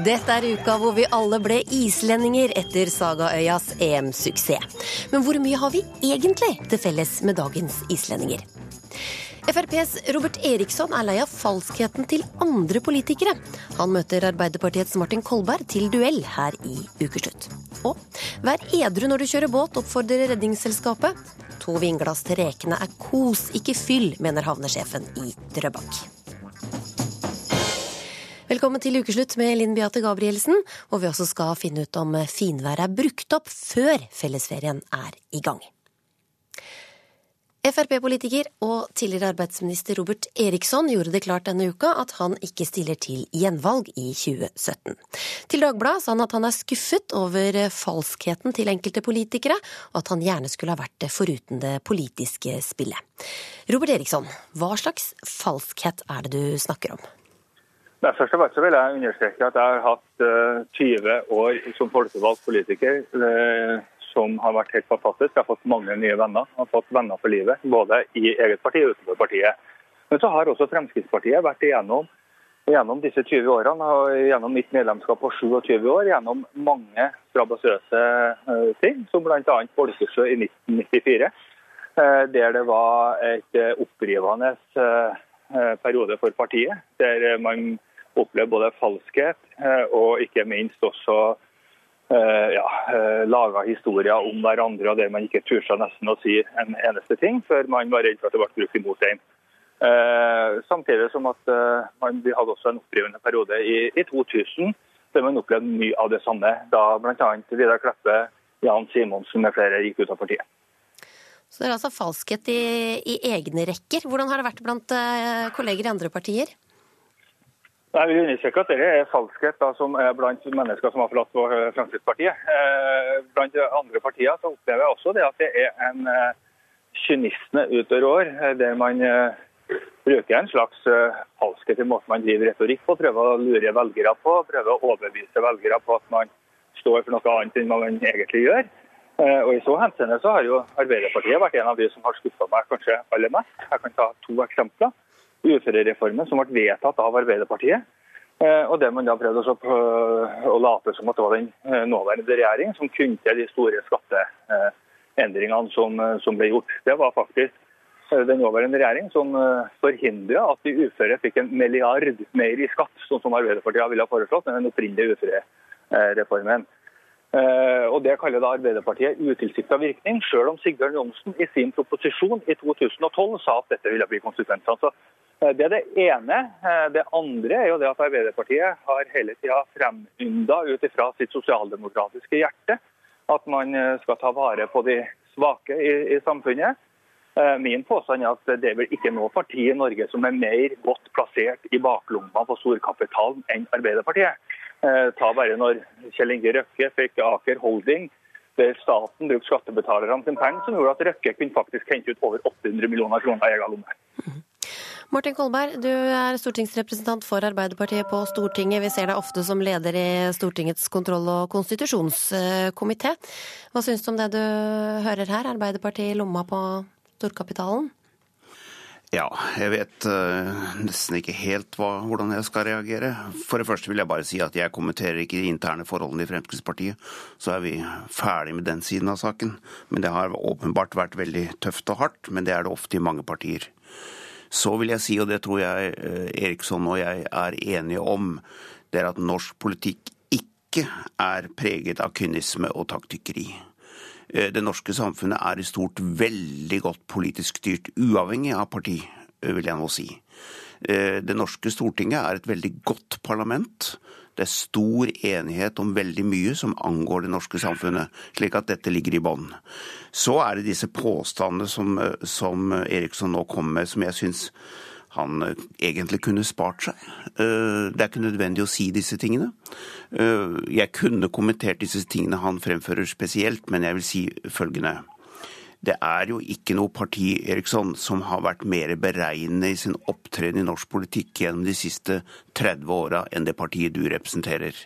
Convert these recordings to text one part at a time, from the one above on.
Dette er uka hvor vi alle ble islendinger etter Sagaøyas EM-suksess. Men hvor mye har vi egentlig til felles med dagens islendinger? FrPs Robert Eriksson er lei av falskheten til andre politikere. Han møter Arbeiderpartiets Martin Kolberg til duell her i Ukeslutt. Og vær edru når du kjører båt, oppfordrer Redningsselskapet. To vinglass til rekene er kos, ikke fyll, mener havnesjefen i Drøbak. Velkommen til ukeslutt med Linn Beate Gabrielsen, hvor vi også skal finne ut om finværet er brukt opp før fellesferien er i gang. Frp-politiker og tidligere arbeidsminister Robert Eriksson gjorde det klart denne uka at han ikke stiller til gjenvalg i 2017. Til Dagbladet sa han at han er skuffet over falskheten til enkelte politikere, og at han gjerne skulle ha vært det foruten det politiske spillet. Robert Eriksson, hva slags falskhet er det du snakker om? Nei, først og fremst vil jeg understreke at jeg har hatt uh, eh, 20 år som folkevalgt politiker uh, som har vært helt fantastisk. Jeg har fått mange nye venner. Jeg har fått venner for livet, både i eget parti og utenfor partiet. Men så har også Fremskrittspartiet vært igjennom, gjennom disse 20 årene, gjennom mitt medlemskap på 27 år, gjennom mange strabasiøse uh, ting, som bl.a. Folkesjø i 1994, der det var et opprivende periode for partiet. der man opplevd både falskhet eh, og ikke minst også eh, ja, eh, laga historier om hverandre og der man ikke turte nesten å si en eneste ting før man var redd for at det ble brukt imot en. Samtidig som at man, vi hadde også en opprivende periode i, i 2000 der man opplevde mye av det samme, da bl.a. Vidar Kleppe, Jan Simonsen med flere gikk ut av partiet. Så det er altså falskhet i, i egne rekker. Hvordan har det vært blant kolleger i andre partier? Jeg vil understreke at det er falskhet da, som er blant mennesker som har forlatt Fremskrittspartiet. Eh, blant andre partier så opplever jeg også det at det er en eh, kynisme år, eh, der man bruker en slags falskhet i måten man driver retorikk på, prøver å lure velgere på, prøver å overbevise velgere på at man står for noe annet enn man egentlig gjør. Og I så henseende så har jo Arbeiderpartiet vært en av de som har skuffa meg kanskje aller mest. Jeg kan ta to eksempler uførereformen som ble vedtatt av Arbeiderpartiet. Eh, og det man da prøvde å late som at det var den eh, nåværende regjering som kunne de store skatteendringene som, eh, som ble gjort. Det var faktisk den nåværende regjering som forhindra at de uføre fikk en milliard mer i skatt, sånn som Arbeiderpartiet ville ha foreslått med den opprinnelige uførereformen. Og Det kaller da Arbeiderpartiet utilsikta virkning, selv om Sigbjørn Johnsen i sin proposisjon i 2012 sa at dette ville bli konsekvensene. Eh, det er det ene. Eh, det andre er jo det at Arbeiderpartiet har hele tida fremynda ut ifra sitt sosialdemokratiske hjerte at man eh, skal ta vare på de svake i, i samfunnet. Min påstand er at det er vel ikke noe parti i Norge som er mer godt plassert i baklomma på storkapitalen enn Arbeiderpartiet. Ta bare når Kjell Inge Røkke fikk Aker Holding, der staten brukte skattebetalerne sin penger, som gjorde at Røkke kunne faktisk hente ut over 800 millioner kroner i egen lomme. Martin Kolberg, du er stortingsrepresentant for Arbeiderpartiet på Stortinget. Vi ser deg ofte som leder i Stortingets kontroll- og konstitusjonskomité. Hva syns du om det du hører her? Arbeiderpartiet i lomma på storkapitalen? Ja, jeg vet uh, nesten ikke helt hva, hvordan jeg skal reagere. For det første vil jeg bare si at jeg kommenterer ikke de interne forholdene i Fremskrittspartiet. Så er vi ferdig med den siden av saken. Men det har åpenbart vært veldig tøft og hardt. Men det er det ofte i mange partier. Så vil jeg si, og det tror jeg eh, Eriksson og jeg er enige om, det er at norsk politikk ikke er preget av kynisme og taktikkeri. Eh, det norske samfunnet er i stort veldig godt politisk styrt, uavhengig av parti, eh, vil jeg nå si. Det norske Stortinget er et veldig godt parlament. Det er stor enighet om veldig mye som angår det norske samfunnet, slik at dette ligger i bånn. Så er det disse påstandene som, som Eriksson nå kom med, som jeg syns han eh, egentlig kunne spart seg. Eh, det er ikke nødvendig å si disse tingene. Eh, jeg kunne kommentert disse tingene han fremfører spesielt, men jeg vil si følgende. Det er jo ikke noe parti Eriksson, som har vært mer beregnende i sin opptreden i norsk politikk gjennom de siste 30 åra enn det partiet du representerer.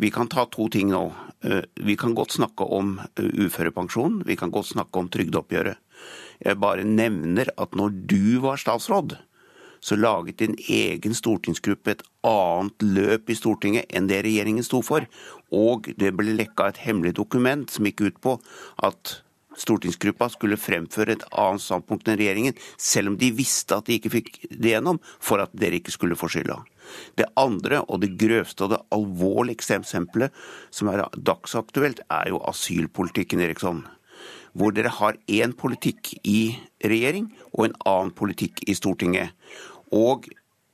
Vi kan ta to ting nå. Eh, vi kan godt snakke om eh, uførepensjon, vi kan godt snakke om trygdeoppgjøret. Jeg bare nevner at når du var statsråd, så laget din egen stortingsgruppe et annet løp i Stortinget enn det regjeringen sto for. Og det ble lekka et hemmelig dokument som gikk ut på at stortingsgruppa skulle fremføre et annet standpunkt enn regjeringen, selv om de visste at de ikke fikk det gjennom, for at dere ikke skulle få skylda. Det andre og det grøvste og det alvorligste eksempelet som er dagsaktuelt, er jo asylpolitikken, Eriksson hvor dere har én politikk i regjering og en annen politikk i Stortinget. Og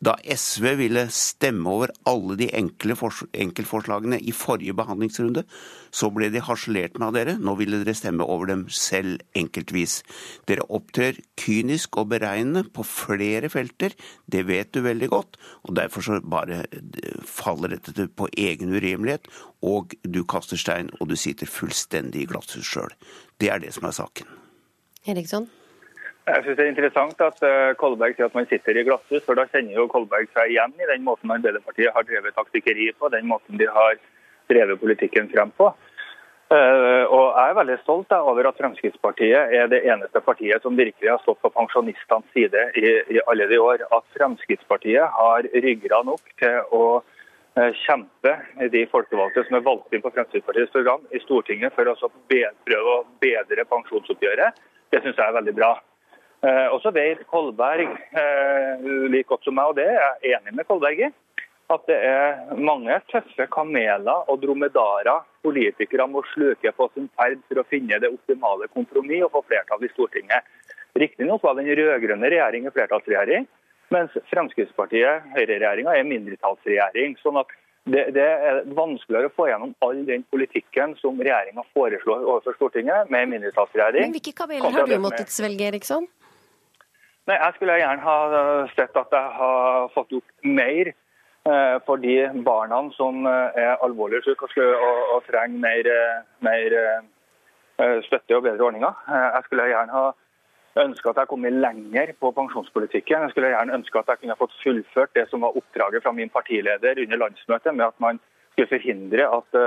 da SV ville stemme over alle de enkle enkeltforslagene i forrige behandlingsrunde, så ble de harselert med av dere. Nå ville dere stemme over dem selv enkeltvis. Dere opptrer kynisk og beregnende på flere felter. Det vet du veldig godt. Og derfor så bare faller dette på egen urimelighet, og du kaster stein, og du sitter fullstendig i glasshus sjøl. Det er det som er saken. Eriksson? Jeg synes Det er interessant at eh, Kolberg sier at man sitter i glasshus, for da kjenner jo Kolberg seg igjen i den måten Arbeiderpartiet har drevet taktikkeri på, den måten de har drevet politikken frem på. Eh, og Jeg er veldig stolt over at Fremskrittspartiet er det eneste partiet som virkelig har stått på pensjonistenes side i, i alle de år. At Fremskrittspartiet har ryggrad nok til å eh, kjempe de folkevalgte som er valgt inn på Fremskrittspartiets program i Stortinget for å prøve å bedre pensjonsoppgjøret, det syns jeg er veldig bra. Eh, og så vet Kolberg eh, like godt som meg, og det er jeg enig med Kolberg i, at det er mange tøffe kameler og dromedarer politikere må sluke på sin ferd for å finne det optimale kompromiss og få flertall i Stortinget. Riktignok var den rød-grønne regjeringen flertallsregjering, mens Fremskrittspartiet, høyreregjeringa, er mindretallsregjering. sånn at det, det, er vanskeligere å få gjennom all den politikken som regjeringa foreslår overfor Stortinget med mindretallsregjering. Men Hvilke kameler har du måttet svelge, Eriksson? Nei, Jeg skulle gjerne ha sett at jeg har fått gjort mer eh, for de barna som eh, er alvorlig syke og, og, trenger mer, eh, mer, støtte og bedre ordninger. Jeg skulle gjerne ha ønska at jeg kom lenger på pensjonspolitikken. Jeg skulle gjerne ønska at jeg kunne fått fullført det som var oppdraget fra min partileder under landsmøtet, med at man skulle forhindre at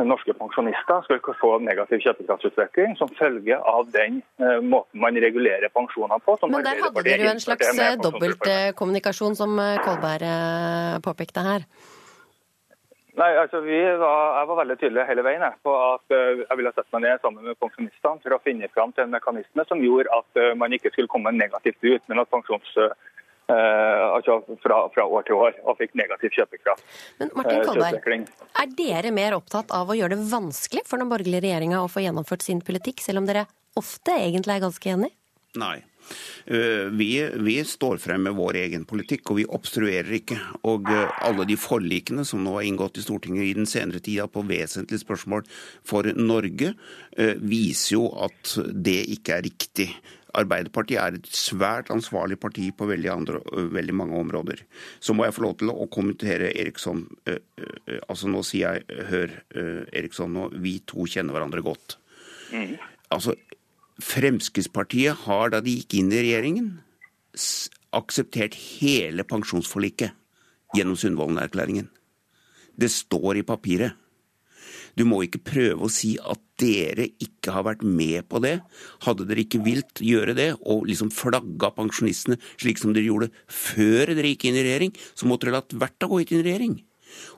norske pensjonister skal få negativ kjøpekraftsutvikling som følge av den uh, måten man regulerer pensjonene på. Men der hadde dere jo en slags eh, dobbeltkommunikasjon, som eh, Kolberg påpekte her. Nei, altså var, Jeg var veldig tydelig hele veien på at jeg ville sette meg ned sammen med pensjonistene for å finne fram til en mekanisme som gjorde at man ikke skulle komme negativt ut, men at pensjons Eh, altså fra, fra, år til år, og fikk negativ kjøpekraft. Men Martin eh, Kolberg, er dere mer opptatt av å gjøre det vanskelig for den borgerlige regjeringa å få gjennomført sin politikk, selv om dere ofte egentlig er ganske enig? Nei. Eh, vi, vi, står frem med vår egen politikk, og vi obstruerer ikke. Og alle de forlikene som nå er inngått i Stortinget i den senere tida på vesentlige spørsmål for Norge, viser jo at det ikke er riktig. Arbeiderpartiet er et svært ansvarlig parti på veldig, andre, veldig, mange områder. Så må jeg få lov til å kommentere Eriksson. Altså Nå sier jeg hør, Eriksson, nå, vi to kjenner hverandre godt. Mm. Altså, Fremskrittspartiet har, da de gikk inn i regjeringen, akseptert hele pensjonsforliket gjennom Sundvolden-erklæringen. Det står i papiret. Du må ikke prøve å si at dere ikke har vært med på det. Hadde dere ikke vilt gjøre det, og liksom flagga pensjonistene slik som dere gjorde før dere gikk inn i regjering, så måtte dere latt vært å gå inn i regjering.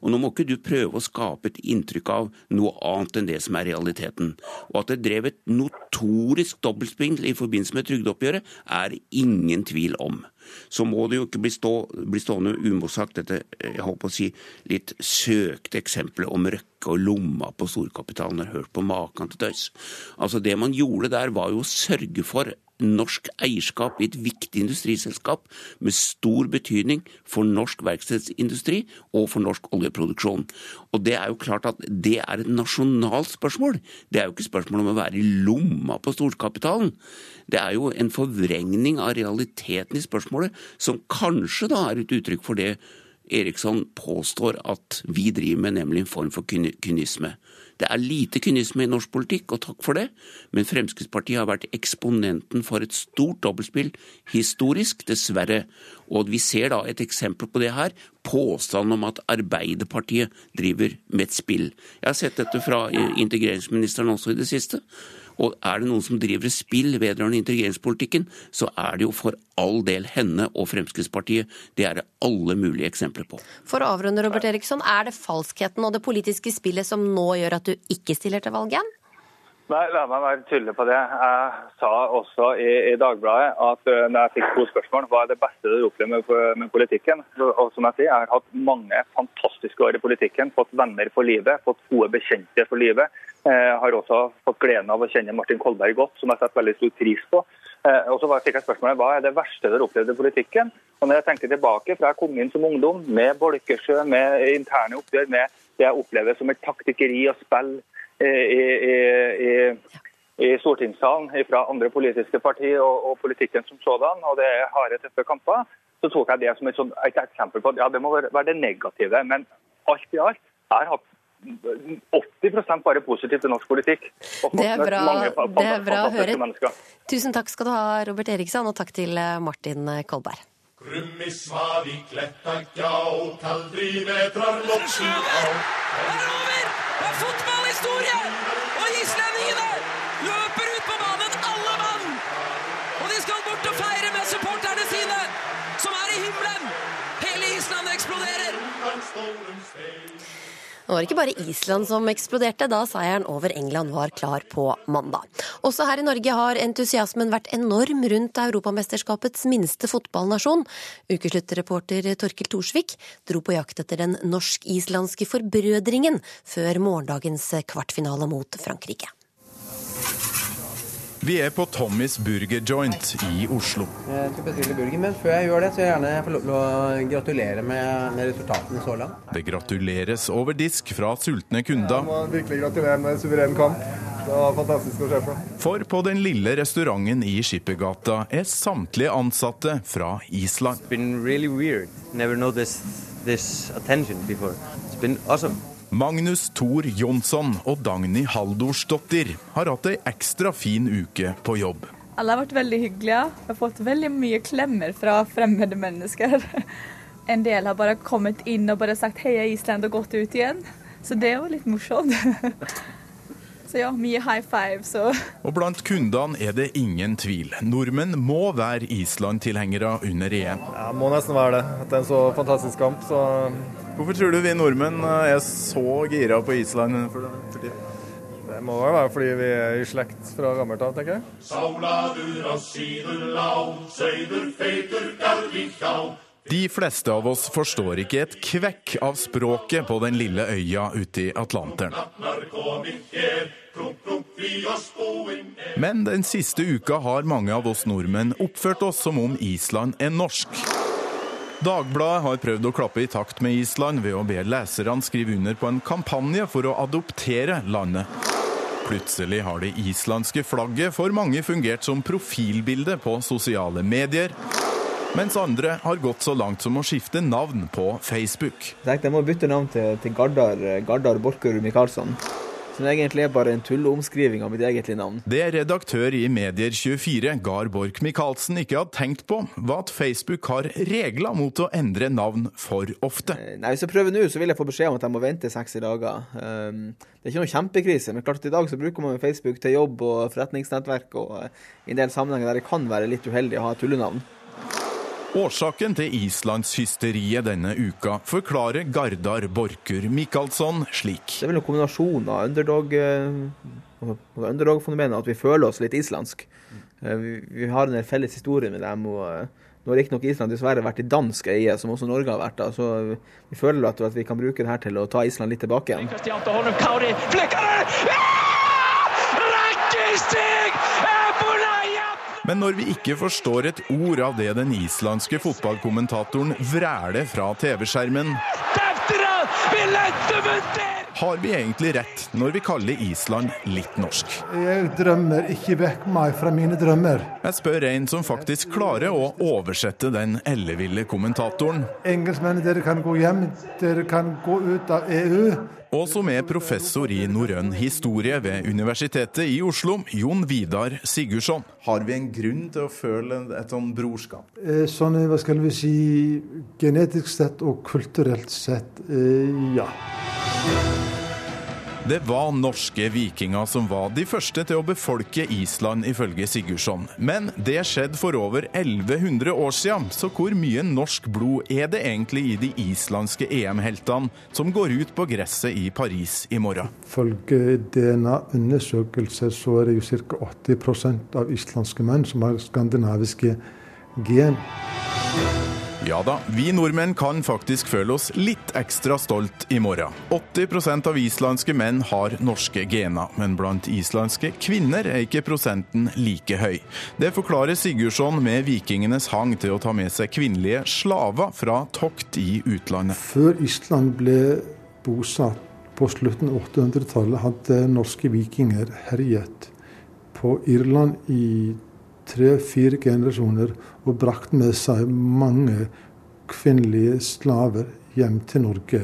Og nå må ikke du prøve å skape et inntrykk av noe annet enn det som er realiteten. Og at det drev et notorisk dobbeltspill i forbindelse med trygdeoppgjøret, er ingen tvil om. Så må det jo ikke bli, stå, bli stående umotsagt dette jeg håper å si, litt søkte eksempelet om Røkke og lomma på storkapitalen. Har hørt på maken til tøys. Altså Det man gjorde der, var jo å sørge for norsk eierskap i et viktig industriselskap med stor betydning for norsk verkstedsindustri og for norsk oljeproduksjon. Og Det er jo klart at det er et nasjonalt spørsmål. Det er jo ikke spørsmål om å være i lomma på storkapitalen. Det er jo en forvrengning av realiteten i spørsmålet, som kanskje da er et uttrykk for det Eriksson påstår at vi driver med, nemlig en form for kynisme. Det er lite kynisme i norsk politikk, og takk for det, men Fremskrittspartiet har vært eksponenten for et stort dobbeltspill, historisk, dessverre. Og vi ser da et eksempel på det her, påstanden om at Arbeiderpartiet driver med et spill. Jeg har sett dette fra integreringsministeren også i det siste. Og er det noen som driver spill vedrørende integreringspolitikken, så er det jo for all del henne og Fremskrittspartiet. Det er det alle mulige eksempler på. For å avrunde, Robert Eriksson, er det falskheten og det politiske spillet som nå gjør at du ikke stiller til valg igjen? Nei, La meg være tydelig på det. Jeg sa også i, i Dagbladet at uh, når jeg fikk to spørsmål, hva er det beste du opplever med, med, politikken? Og som Jeg sier, jeg har hatt mange fantastiske år i politikken. Fått venner for livet, fått gode bekjente for livet. Jeg uh, har også fått gleden av å kjenne Martin Kolberg godt, som jeg setter veldig stor pris på. Uh, og så fikk jeg spørsmålet hva er det verste du har opplevd i politikken? Og når jeg tenker tilbake fra jeg kom inn som ungdom, med Bolkesjø, med interne oppgjør, med det jeg opplever som et taktikkeri og spill i, i, i stortingssalen fra andre politiske partier og, og, politikken som sådan, og det er harde, tøffe kamper, så tok jeg det som et, et, eksempel på at ja, det må være det negative. Men alt i alt jeg har hatt 80% bare positivt i norsk politikk. Det er bra, det er bra å høre. Mennesker. Tusen takk skal du ha, Robert Eriksson, og takk til eh, Martin Kolberg. Er over! Det er fotballhistorie! Og islendingene løper ut på banen, alle mann! Og de skal bort og feire med supporterne sine, som er i himmelen! Hele Island eksploderer! Nå var det ikke bare Island som eksploderte da seieren over England var klar på mandag. Også her i Norge har entusiasmen vært enorm rundt Europamesterskapets minste fotballnasjon. Ukesluttreporter Torkil Thorsvik dro på jakt etter den norsk-islandske forbrødringen før morgendagens kvartfinale mot Frankrike. Vi er på Tommys Burger Joint i Oslo. Jeg skal bestille burger, men før jeg gjør det, så vil jeg gjerne få lov til å gratulere med, med resultatene så langt. Det gratuleres over disk fra sultne kunder. Jeg må virkelig gratulere med suveren kamp. Det var fantastisk å se på. For på den lille restauranten i Skippergata er samtlige ansatte fra Island. It's been really weird. Never noticed this attention before. It's been awesome. Magnus Thor Jonsson og Dagny Haldorsdottir har hatt ei ekstra fin uke på jobb. Alle har vært veldig hyggelige. Jeg har fått veldig mye klemmer fra fremmede mennesker. En del har bare kommet inn og bare sagt 'heia Island' og gått ut igjen. Så det var litt morsomt. Så ja, mye high fives og Og blant kundene er det ingen tvil. Nordmenn må være Island-tilhengere under EM. Ja, må nesten være det. Etter en så fantastisk kamp, så Hvorfor tror du vi nordmenn er så gira på Island for, for tida? Det må vel være fordi vi er i slekt fra gammelt av, tenker jeg. De fleste av oss forstår ikke et kvekk av språket på den lille øya ute i Atlanteren. Men den siste uka har mange av oss nordmenn oppført oss som om Island er norsk. Dagbladet har prøvd å klappe i takt med Island ved å be leserne skrive under på en kampanje for å adoptere landet. Plutselig har det islandske flagget for mange fungert som profilbilde på sosiale medier. Mens andre har gått så langt som å skifte navn på Facebook. Jeg tenkte jeg må bytte navn til, til Gardar, Gardar Borkerud Michaelsson. Som egentlig er bare en tulleomskriving av mitt egentlige navn. Det redaktør i Medier24, Gard Borch Michaelsen, ikke har tenkt på, var at Facebook har regler mot å endre navn for ofte. Eh, nei, Hvis jeg prøver nå, så vil jeg få beskjed om at jeg må vente 60 dager. Um, det er ikke noe kjempekrise, men klart i dag så bruker man Facebook til jobb og forretningsnettverk og uh, i en del sammenhenger der det kan være litt uheldig å ha tullenavn. Årsaken til islandshysteriet denne uka forklarer Gardar Borkur Michaelsson slik. Det er vel en kombinasjon av underdog, underdog-fenomenet, at vi føler oss litt islandsk. Vi, vi har en felles historie med dem. og nå har riktignok Island dessverre vært i dansk eie, som også Norge har vært. da, så Vi føler at, at vi kan bruke det her til å ta Island litt tilbake igjen. Men når vi ikke forstår et ord av det den islandske fotballkommentatoren vræler fra TV-skjermen har vi egentlig rett når vi kaller Island litt norsk? Jeg drømmer ikke vekk meg fra mine drømmer. Jeg spør en som faktisk klarer å oversette den elleville kommentatoren. Engelskmennene, dere kan gå hjem. Dere kan gå ut av EU. Og som er professor i norrøn historie ved Universitetet i Oslo, Jon Vidar Sigurdsson. Har vi en grunn til å føle et sånn brorskap? Eh, sånn, hva skal vi si, genetisk sett og kulturelt sett, eh, ja. Det var norske vikinger som var de første til å befolke Island, ifølge Sigurdsson. Men det skjedde for over 1100 år siden, så hvor mye norsk blod er det egentlig i de islandske EM-heltene som går ut på gresset i Paris i morgen? Ifølge DNA-undersøkelser så er det jo ca. 80% av islandske menn som har skandinaviske gen. Ja da, vi nordmenn kan faktisk føle oss litt ekstra stolt i morgen. 80% av islandske menn har norske gener, men blant islandske kvinner er ikke prosenten like høy. Det forklarer Sigurdsson med vikingenes hang til å ta med seg kvinnelige slaver fra tokt i utlandet. Før Island ble bosatt på slutten av 800-tallet, hadde norske vikinger herjet på Irland i tre-fire generasjoner og brakt med seg mange kvinnelige slaver hjem til Norge.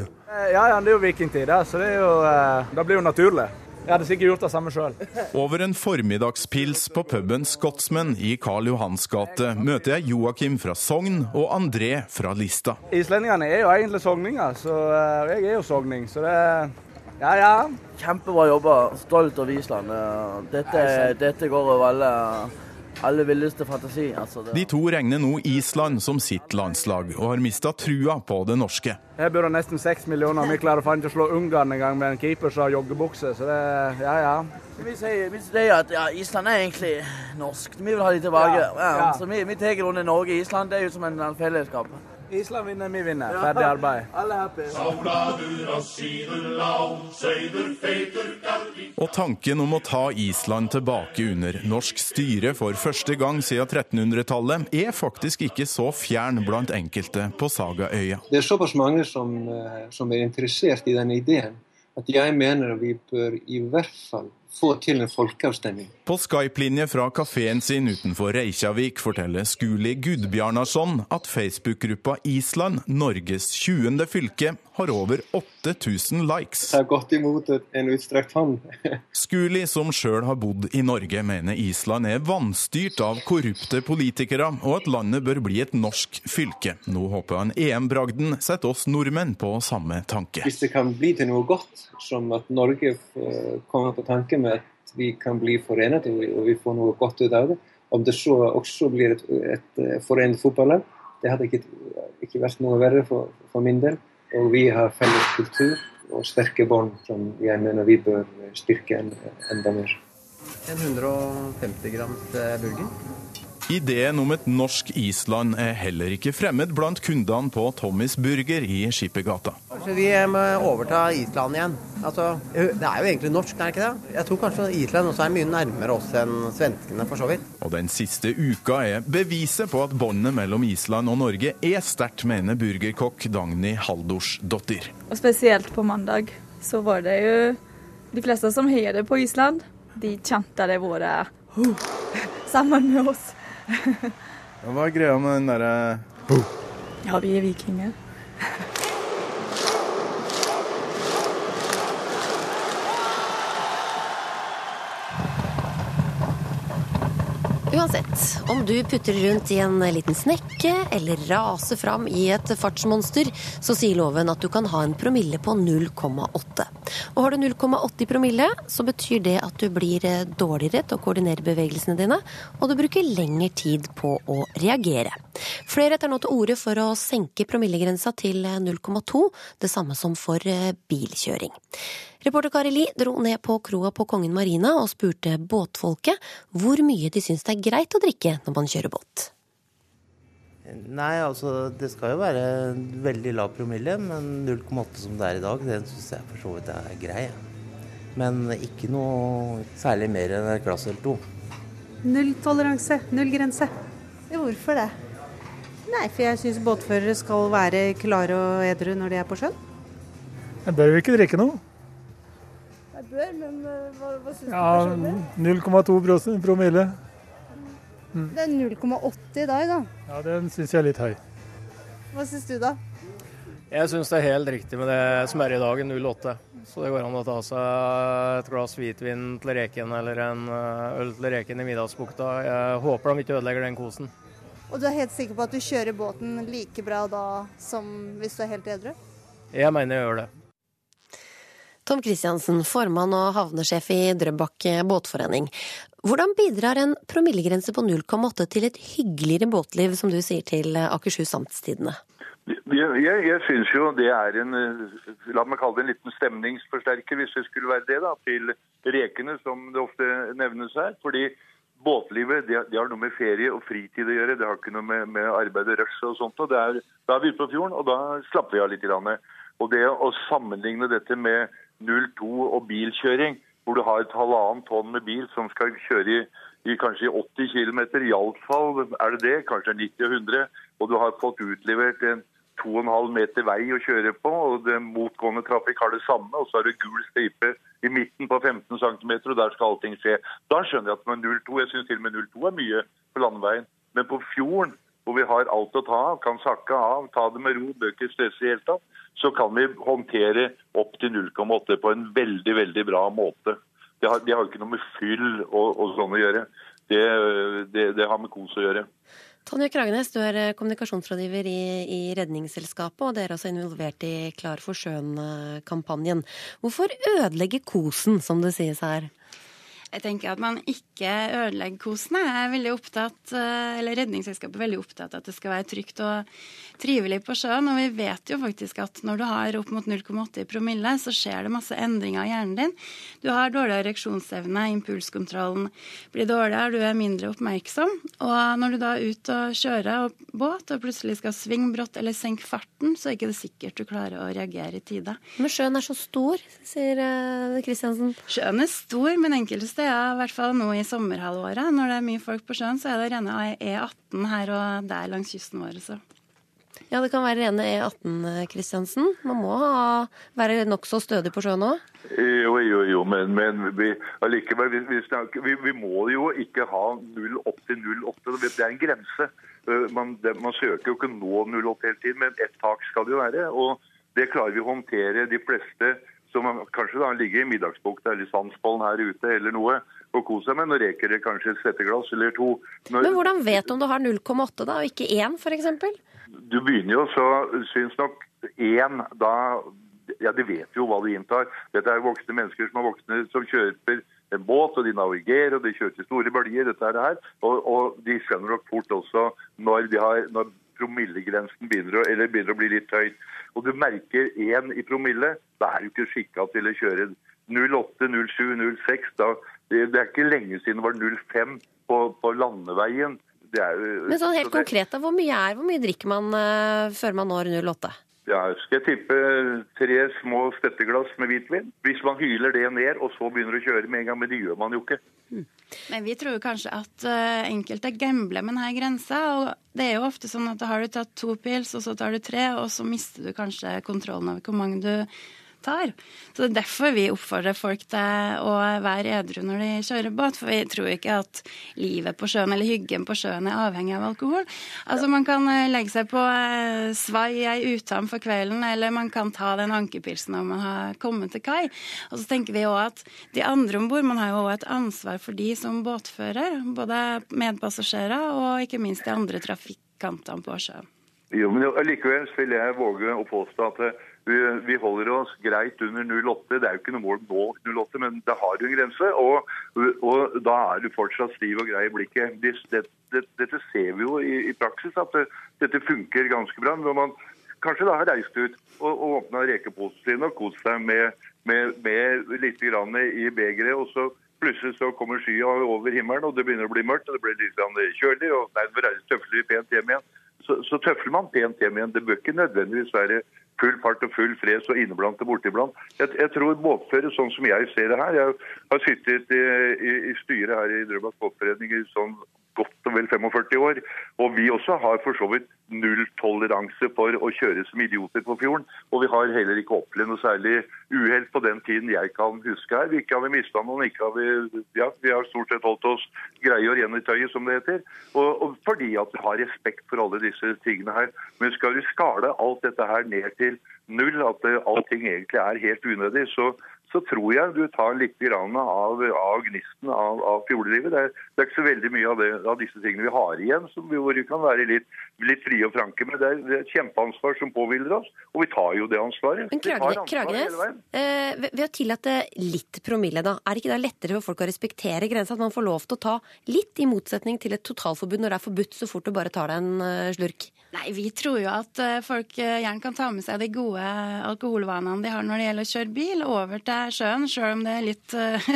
Ja, ja, det er jo vikingtid, så det, er jo, eh, det blir jo naturlig. Jeg hadde sikkert gjort det samme sjøl. Over en formiddagspils på puben Scotsman i Karl Johans gate møter jeg Joakim fra Sogn og André fra Lista. Islendingene er jo egentlig sogninger, så eh, jeg er jo sogning, så det Ja, ja. Kjempebra jobba. Stolt over Island. Eh, Dette, dette går over alle, alle villeste fantasi. Altså, det. De to regner nå Island som sitt landslag, og har mista trua på det norske. Her bor det nesten seks millioner. og Vi klarer faen ikke å slå Ungarn engang med en keeper som har joggebukse, så det Ja, ja. Vi sier, vi sier at ja, Island er egentlig norsk. Vi vil ha de tilbake. Ja, Ja. Så vi, vi tar under Norge og Island. Det er jo som en, en fellesskap. Island vinner, vi vinner. Ferdig arbeid. Alle happy. Og tanken om å ta Island tilbake under norsk styre for første gang siden 1300-tallet er faktisk ikke så fjern blant enkelte på Sagaøya. Det er såpass mange som, eh, som er interessert i denne ideen, at jeg mener vi bør i hvert fall få til en folkeavstemning. På Skype-linje fra kafeen sin utenfor Reykjavik forteller Skuli Gudbjarnarsson at Facebook-gruppa Island, Norges 20. fylke, har over 8000 likes. Jeg har gått imot en utstrakt hånd. Skuli, som sjøl har bodd i Norge, mener Island er vanstyrt av korrupte politikere, og at landet bør bli et norsk fylke. Nå håper han EM-bragden setter oss nordmenn på samme tanke. Hvis det kan bli til noe godt, som at Norge eh, kommer på tanke med at vi kan bli forenet og vi, og vi får noe godt ut av det, om det så også blir et, et forent fotballag, det hadde ikke, ikke vært noe verre for, for min del. Og vi har felles kultur og sterke bånd som jeg mener vi bør styrke enda mer. En 150 grams eh, burger. Ideen om et norsk Island er heller ikke fremmed blant kundene på Tommys Burger i Skippergata. Kanskje vi må overta Island igjen. Altså, det er jo egentlig norsk, er det ikke det? Jeg tror kanskje Island også er mye nærmere oss enn svenskene, for så vidt. Og den siste uka er beviset på at båndet mellom Island og Norge er sterkt, mener burgerkokk Dagny Haldorsdottir. Og spesielt på mandag så var det jo de fleste som heiade på Island. De chantade våre oh, sammen med oss. Hva er greia med den derre Ja, vi er vikinger. Uansett, om du putter rundt i en liten snekke eller raser fram i et fartsmonster, så sier loven at du kan ha en promille på 0,8. Og har du 0,80 promille, så betyr det at du blir dårligere til å koordinere bevegelsene dine, og du bruker lengre tid på å reagere. Flere tar nå til orde for å senke promillegrensa til 0,2, det samme som for bilkjøring. Reporter Kari Li dro ned på kroa på Kongen Marina og spurte båtfolket hvor mye de syns det er greit å drikke når man kjører båt. Nei, altså det skal jo være en veldig lav promille, men 0,8 som det er i dag, den syns jeg for så vidt er grei. Men ikke noe særlig mer enn et glass eller to. null grense. Hvorfor det? Nei, for jeg syns båtførere skal være klare og edru når de er på sjøen. Jeg bør jo ikke drikke noe. Bør, men uh, hva, hva syns Ja, du personlig? 0,2 promille. Det er 0,80 i dag, da. Ja, Den syns jeg er litt høy. Hva syns du, da? Jeg syns det er helt riktig med det som er i dag, 08. Så det går an å ta seg et glass hvitvin til reken eller en eh, øl til reken i Middagsbukta. Jeg håper de ikke ødelegger den kosen. Og du er helt sikker på at du kjører båten like bra da som hvis du er helt edru? Jeg mener jeg gjør det. Tom Christiansen, formann og havnesjef i Drøbak båtforening. Hvordan bidrar en promillegrense på 0,8 til et hyggeligere båtliv, som du sier til Akershus Amtstidene? Jeg, jeg, synes jo det er en la meg kalle det en liten stemningsforsterker, hvis det skulle være det, da, til rekene, som det ofte nevnes her. Fordi båtlivet det, det, har noe med ferie og fritid å gjøre. Det har ikke noe med, med arbeid og rush og sånt. Og er, da er vi ute på fjorden, og da slapper vi av litt. Grann. Og det å sammenligne dette med 02 og bilkjøring, hvor du har et halvannet tonn med bil som skal kjøre i, i kanskje 80 km, iallfall er det det, kanskje 90 og 100, og du har fått utlevert en 2,5 meter vei å kjøre på, og det motgående trafikk har det samme. Og så er det gul stripe i midten på 15 cm, og der skal allting skje. Da skjønner jeg at med 0,2 Jeg syns til og med 0,2 er mye på landeveien. Men på fjorden, hvor vi har alt å ta av, kan sakke av, ta det med ro, bør ikke stresse i hele tatt, så kan vi håndtere opp til 0,8 på en veldig, veldig bra måte. Det har, det har ikke noe med fyll og, og sånn å gjøre. Det, det, det har med kos å gjøre. Tonje Kragenes, du er eh, kommunikasjonsrådgiver i, i, Redningsselskapet, og dere er også involvert i Klar for sjøen-kampanjen. Hvorfor ødelegge kosen, som det sies her? Jeg tenker at man ikke ødelegger kosen. Jeg er veldig opptatt, eh, eller Redningsselskapet er veldig opptatt av at det skal være trygt og trivelig på sjøen. Og vi vet jo faktisk at når du har opp mot 0,8 i promille, så skjer det masse endringer i hjernen din. Du har dårligere reaksjonsevne, impulskontrollen blir dårligere, du er mindre oppmerksom. Og når du da er ute og kjører båt og plutselig skal svinge brått eller senke farten, så er ikke det sikkert du klarer å reagere i tide. Men sjøen er så stor, sier Kristiansen. Eh, sjøen er stor, men enkelte steder, i hvert fall nå i sommerhalvåret, når det er mye folk på sjøen, så er det rene E18 her og der langs kysten vår. Så. Ja, det kan være rene E18, Kristiansen. Man må ha, være nokså stødig på sjøen òg? Jo, jo, jo, men, men vi, allikevel, vi, vi, snakker, vi, vi, må jo ikke ha 0,8 til 0,8. Det er en grense. Man, det, man søker jo ikke nå 0,8 hele tiden, men ett tak skal det jo være. Og det klarer vi å håndtere de fleste som kanskje da ligger i middagsbukta eller Sandspollen her ute eller noe og kose seg med. Nå reker det kanskje et svetteglass eller to. Når... Men hvordan vet du om du har 0,8 da, og ikke 1 f.eks.? Du begynner jo, så syns nok 1 da Ja, de vet jo hva de inntar. Dette er voksne mennesker som er voksne som kjøper en båt, og de navigerer og de kjører til store bølger. dette er det her, og, og, de skjønner nok fort også når, de har, når promillegrensen begynner å, eller begynner å bli litt høyt, Og du merker én i promille, da er du ikke skikka til å kjøre 08, 07, 06. Da, det, det, er ikke lenge siden det var 05 på, på landeveien. Er, Men sånn helt så det, konkret, da, hvor mye er, hvor mye drikker man uh, før man når 08? Ja, skal jeg tippe tre små støtteglass med hvitvin. Hvis man hyler det ned og så begynner å kjøre med en gang, men det gjør man jo ikke. Mm. Men vi tror kanskje at uh, enkelte gambler med denne grensa. Og det er jo ofte sånn at da har du tatt to pils, og så tar du tre, og så mister du kanskje kontrollen over hvor mange du tar. Så Det er derfor vi oppfordrer folk til å være edru når de kjører båt. For vi tror ikke at livet på sjøen eller hyggen på sjøen er avhengig av alkohol. Altså Man kan eh, legge seg på eh, svai ei utam for kvelden, eller man kan ta den ankepilsen når man har kommet til kai. Og så tenker vi òg at de andre om bord, man har jo òg et ansvar for de som båtfører. Både medpassasjerer og ikke minst de andre trafikkantene på sjøen. Jo, men Likevel vil jeg våge å påstå at vi, vi, holder oss greit under 0,8. Det er jo ikke noe mål nå 0,8, men det har jo en grense. Og, og, da er du fortsatt stiv og grei i blikket. Det, det, det, dette ser vi jo i, i praksis, at dette funker ganske bra. Når man kanskje da har reist ut og, og åpna rekeposen sin og kost seg med, med, med litt i begeret, og så plutselig så kommer skya over himmelen, og det begynner å bli mørkt, og det blir litt kjølig, og nærmere tøfler tøffelig pent hjem igjen. Så, så tøfler man pent hjem igjen. Det bør ikke nødvendigvis være full fart og full fres og inneblant og bortiblant. Jeg, jeg tror båtfører, sånn som jeg ser det her Jeg har sittet i, i, i styret her i Drøbak båtforening i sånn godt og vel 45 år. Og vi også har for så vidt nulltoleranse for å kjøre som idioter på fjorden. Og vi har heller ikke opplevd noe særlig uhell på den tiden jeg kan huske her. Ikke har vi mista noen, ikke har vi Ja, vi har stort sett holdt oss greie og rene i tøyet, som det heter. Og, og, fordi at vi har respekt for alle disse tingene her. Men skal vi skale alt dette her ned til null, at allting egentlig er helt unødig, så så tror jeg du tar litt grann av, av gnisten av, av fjordlivet. Det er, det er ikke så veldig mye av, det, av disse tingene vi har igjen som vi, hvor vi kan være litt, litt frie og franke med. Det er, det er et kjempeansvar som påhviler oss, og vi tar jo det ansvaret. Men Kragenes, ansvar Kragenes, eh, ved- ved å tillate litt promille, da, er det ikke da lettere for folk å respektere grensa? At man får lov til å ta litt, i motsetning til et totalforbud når det er forbudt så fort du bare tar deg en eh, slurk? Nei, vi tror jo at eh, folk eh, gjerne kan ta med seg de gode alkoholvanene de har når det gjelder å kjøre bil, over til sjøen, sjøl om er eh,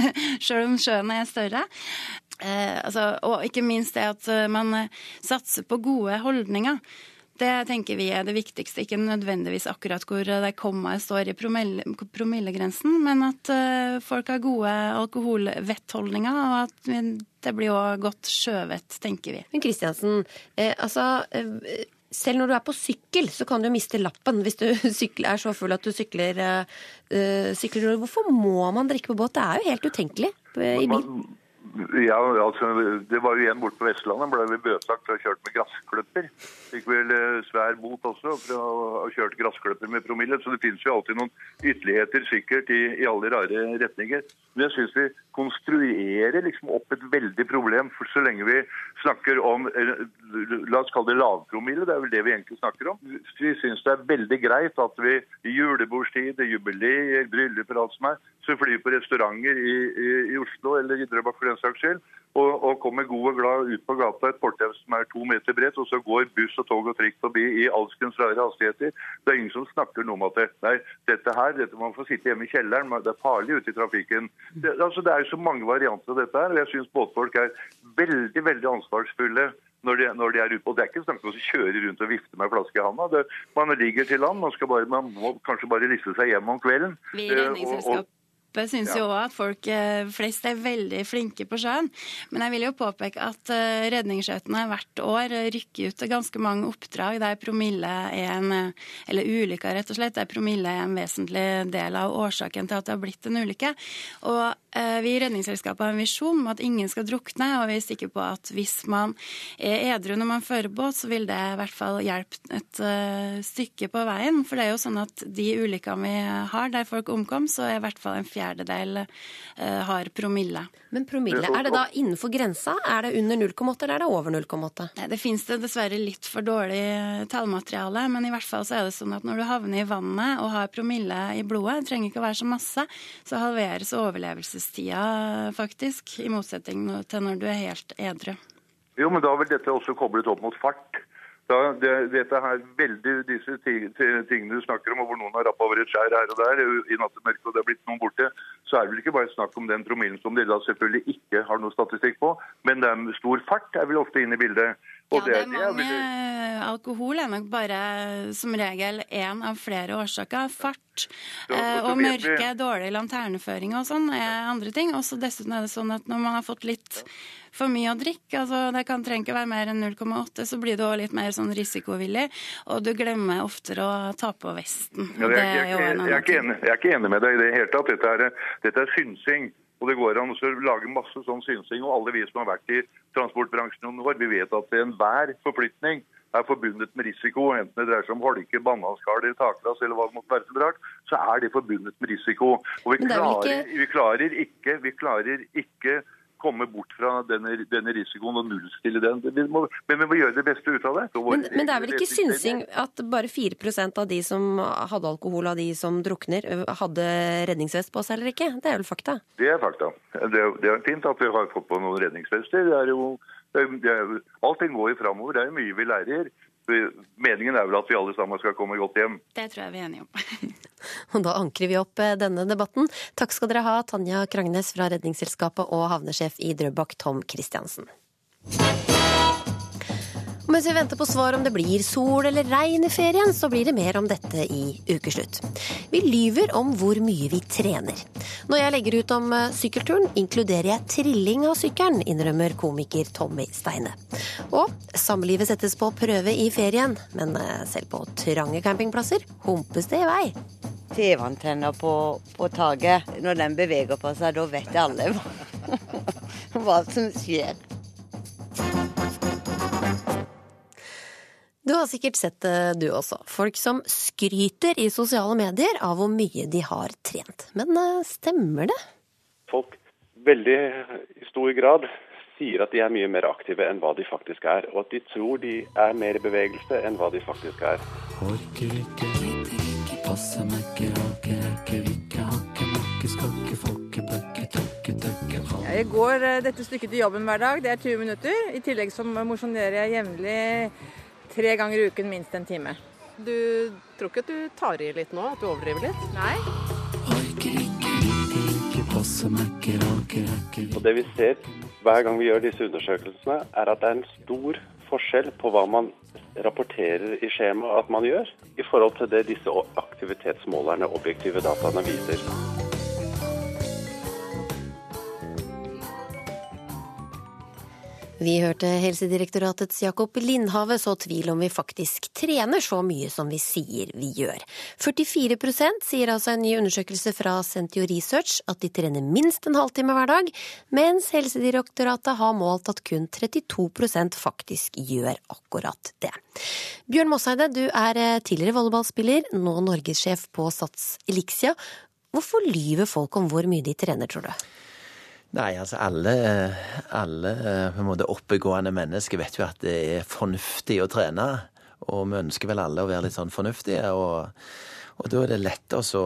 om sjøen er større. Eh, altså, og ikke minst det at eh, man eh, satser på gode holdninger. Det tenker vi er det viktigste, ikke nødvendigvis akkurat hvor det kommaet står i promille, promillegrensen, men at folk har gode alkoholvettholdninger, og at det blir òg godt sjøvett, tenker vi. Men Kristiansen, eh, altså selv når du er på sykkel, så kan du miste lappen hvis du er så full at du sykler, eh, sykler. Hvorfor må man drikke på båt? Det er jo helt utenkelig eh, i bil. Ja, altså, Det var jo en borte på Vestlandet. ble vi bøtelagt for å ha kjørt med gressklipper. Fikk vel svær bot også for å ha kjørt gressklipper med promille. Så det finnes jo alltid noen ytterligheter sikkert i, i alle rare retninger. Men jeg syns vi konstruerer liksom opp et veldig problem for så lenge vi snakker om eh, La oss kalle det lavpromille, det er vel det vi egentlig snakker om. Vi syns det er veldig greit at vi i julebordstid, jubileer, bryllup og alt som er, så flyr på restauranter i, i, i Oslo eller i Drøbak for den saks skyld, og, og kommer god og glad ut på gata et fortau som er to meter bredt, og så går buss og tog og trikk forbi i alskens rare hastigheter. Det er ingen som snakker noe om at det, nei, dette her, dette man få sitte hjemme i kjelleren, det er farlig ute i trafikken. Det, altså, det er så mange varianter av dette her, og jeg syns båtfolk er veldig, veldig ansvarsfulle når de, når de er ute. Og det er ikke snakk om å kjøre rundt og vifte med flaske i handa. Man ligger til land, man, skal bare, man må kanskje bare lisse seg hjem om kvelden. Vi i Eh, og- syns Ja. jo òg at folk eh, flest er veldig flinke på sjøen. Men jeg vil jo påpeke at eh, redningsskøytene hvert år rykker ut til ganske mange oppdrag der promille er en eh, Eller ulykker, rett og slett. Der promille er en vesentlig del av årsaken til at det har blitt en ulykke. Og vi i Redningsselskapet har en visjon om at ingen skal drukne, og vi er sikre på at hvis man er edru når man fører båt, så vil det i hvert fall hjelpe et stykke på veien. For det er jo sånn at de ulykkene vi har der folk omkom, så er i hvert fall en fjerdedel eh, har promille. Men promille, er det da innenfor grensa? Er det under 0,8 eller er det over 0,8? Nei, Det finnes det dessverre litt for dårlig tallmateriale, men i hvert fall så er det sånn at når du havner i vannet og har promille i blodet, det trenger ikke å være så masse, så halveres overlevelsestida faktisk, i motsetning til når du er helt edru. Jo, men da er vel dette også koblet opp mot fart. Da, det, dette her, veldig disse ti- ti- tingene du snakker om, hvor noen har rappa over et skjær her og der i nattemørket, og det er blitt noen borte, så er det vel ikke bare snakk om den promillen som de da selvfølgelig ikke har noe statistikk på, men det er stor fart er vel ofte inne i bildet. Og Ja, det er det mange vel... Alkohol er nok bare som regel én av flere årsaker. Fart Ja, eh, og mørke, vi- dårlig lanterneføring og sånn er andre ting. Også dessuten er det sånn at når man har fått litt for mye å drikke, altså det kan trenger ikke være mer enn 0,8, så blir du også litt mer sånn risikovillig, og du glemmer oftere å ta på vesten. Ja, er, er jeg, jeg, jeg, er enig, jeg er ikke enig med deg i det hele tatt. Dette er, dette er synsing. Og det går an å lage masse sånn synsing. Og alle vi som har vært i transportbransjen noen år, vi vet at enhver forflytning er forbundet med risiko. Enten det dreier seg om holke, bananskaller, taklass eller hva det måtte være rart, så er det forbundet med risiko. Og vi er klarer, ikke- vi klarer ikke, vi klarer ikke komme bort fra denne, denne risikoen og nullstille den. Vi må, men vi må gjøre det beste ut av det. Men, men det er vel ikke synsing at bare 4% av de som hadde alkohol av de som drukner, hadde redningsvest på seg eller ikke? Det er vel fakta? Det er fakta. Det er, det er fint at vi har fått på noen redningsvester. Det er jo, det er, det er, allting går jo framover. Det er jo mye vi lærer. Meningen er vel at vi alle sammen skal komme godt hjem. Det tror jeg vi er enige om. Og da ankrer vi opp eh, denne debatten. Takk skal dere ha, Tanja Krangnes fra Redningsselskapet og havnesjef i Drøbak, Tom Christiansen. Mens vi venter på svar om det blir sol eller regn i ferien, så blir det mer om dette i Ukeslutt. Vi lyver om hvor mye vi trener. Når jeg legger ut om eh, sykkelturen, inkluderer jeg trilling av sykkelen, innrømmer komiker Tommy Steine. Og samlivet settes på prøve i ferien, men eh, selv på trange campingplasser humpes det i vei. TV-antenner på, på taket. Når den beveger på seg, da vet alle hva som skjer. Du har sikkert sett det, du også. Folk som skryter i sosiale medier av hvor mye de har trent. Men eh, stemmer det? Folk veldig i stor grad sier at de er mye mer aktive enn hva de faktisk er, og at de tror de er mer i bevegelse enn hva de faktisk er. Orker ikke, ikke, passe meg ikke, raker ikke, ikke, hakke, makke, skakke, folke, bøkke, tøkke, tøkke. Jeg går eh, dette stykket til jobben hver dag, det er 20 minutter. I tillegg så mosjonerer jeg jevnlig tre ganger i uken, minst en time. Du tror ikke at du tar i litt nå? At du overdriver litt? Nei. Og det vi ser hver gang vi gjør disse undersøkelsene, er at det er en stor forskjell på hva man rapporterer i skjemaet at man gjør, i forhold til det disse aktivitetsmålerne, objektive dataene, viser. Vi hørte Helsedirektoratets Jakob Lindhave så tvil om vi faktisk trener så mye som vi sier vi gjør. 44% sier altså en ny undersøkelse fra Sentio Research at de trener minst en halvtime hver dag, mens Helsedirektoratet har målt at kun 32% faktisk gjør akkurat det. Bjørn Mosseide, du er eh, tidligere volleyballspiller, nå norgessjef på Sats Elixia. Hvorfor lyver folk om hvor mye de trener, tror du? Nei, altså alle, alle på en måte oppegående mennesker vet jo at det er fornuftig å trene. Og vi ønsker vel alle å være litt sånn fornuftige. Og, og da er det lett å så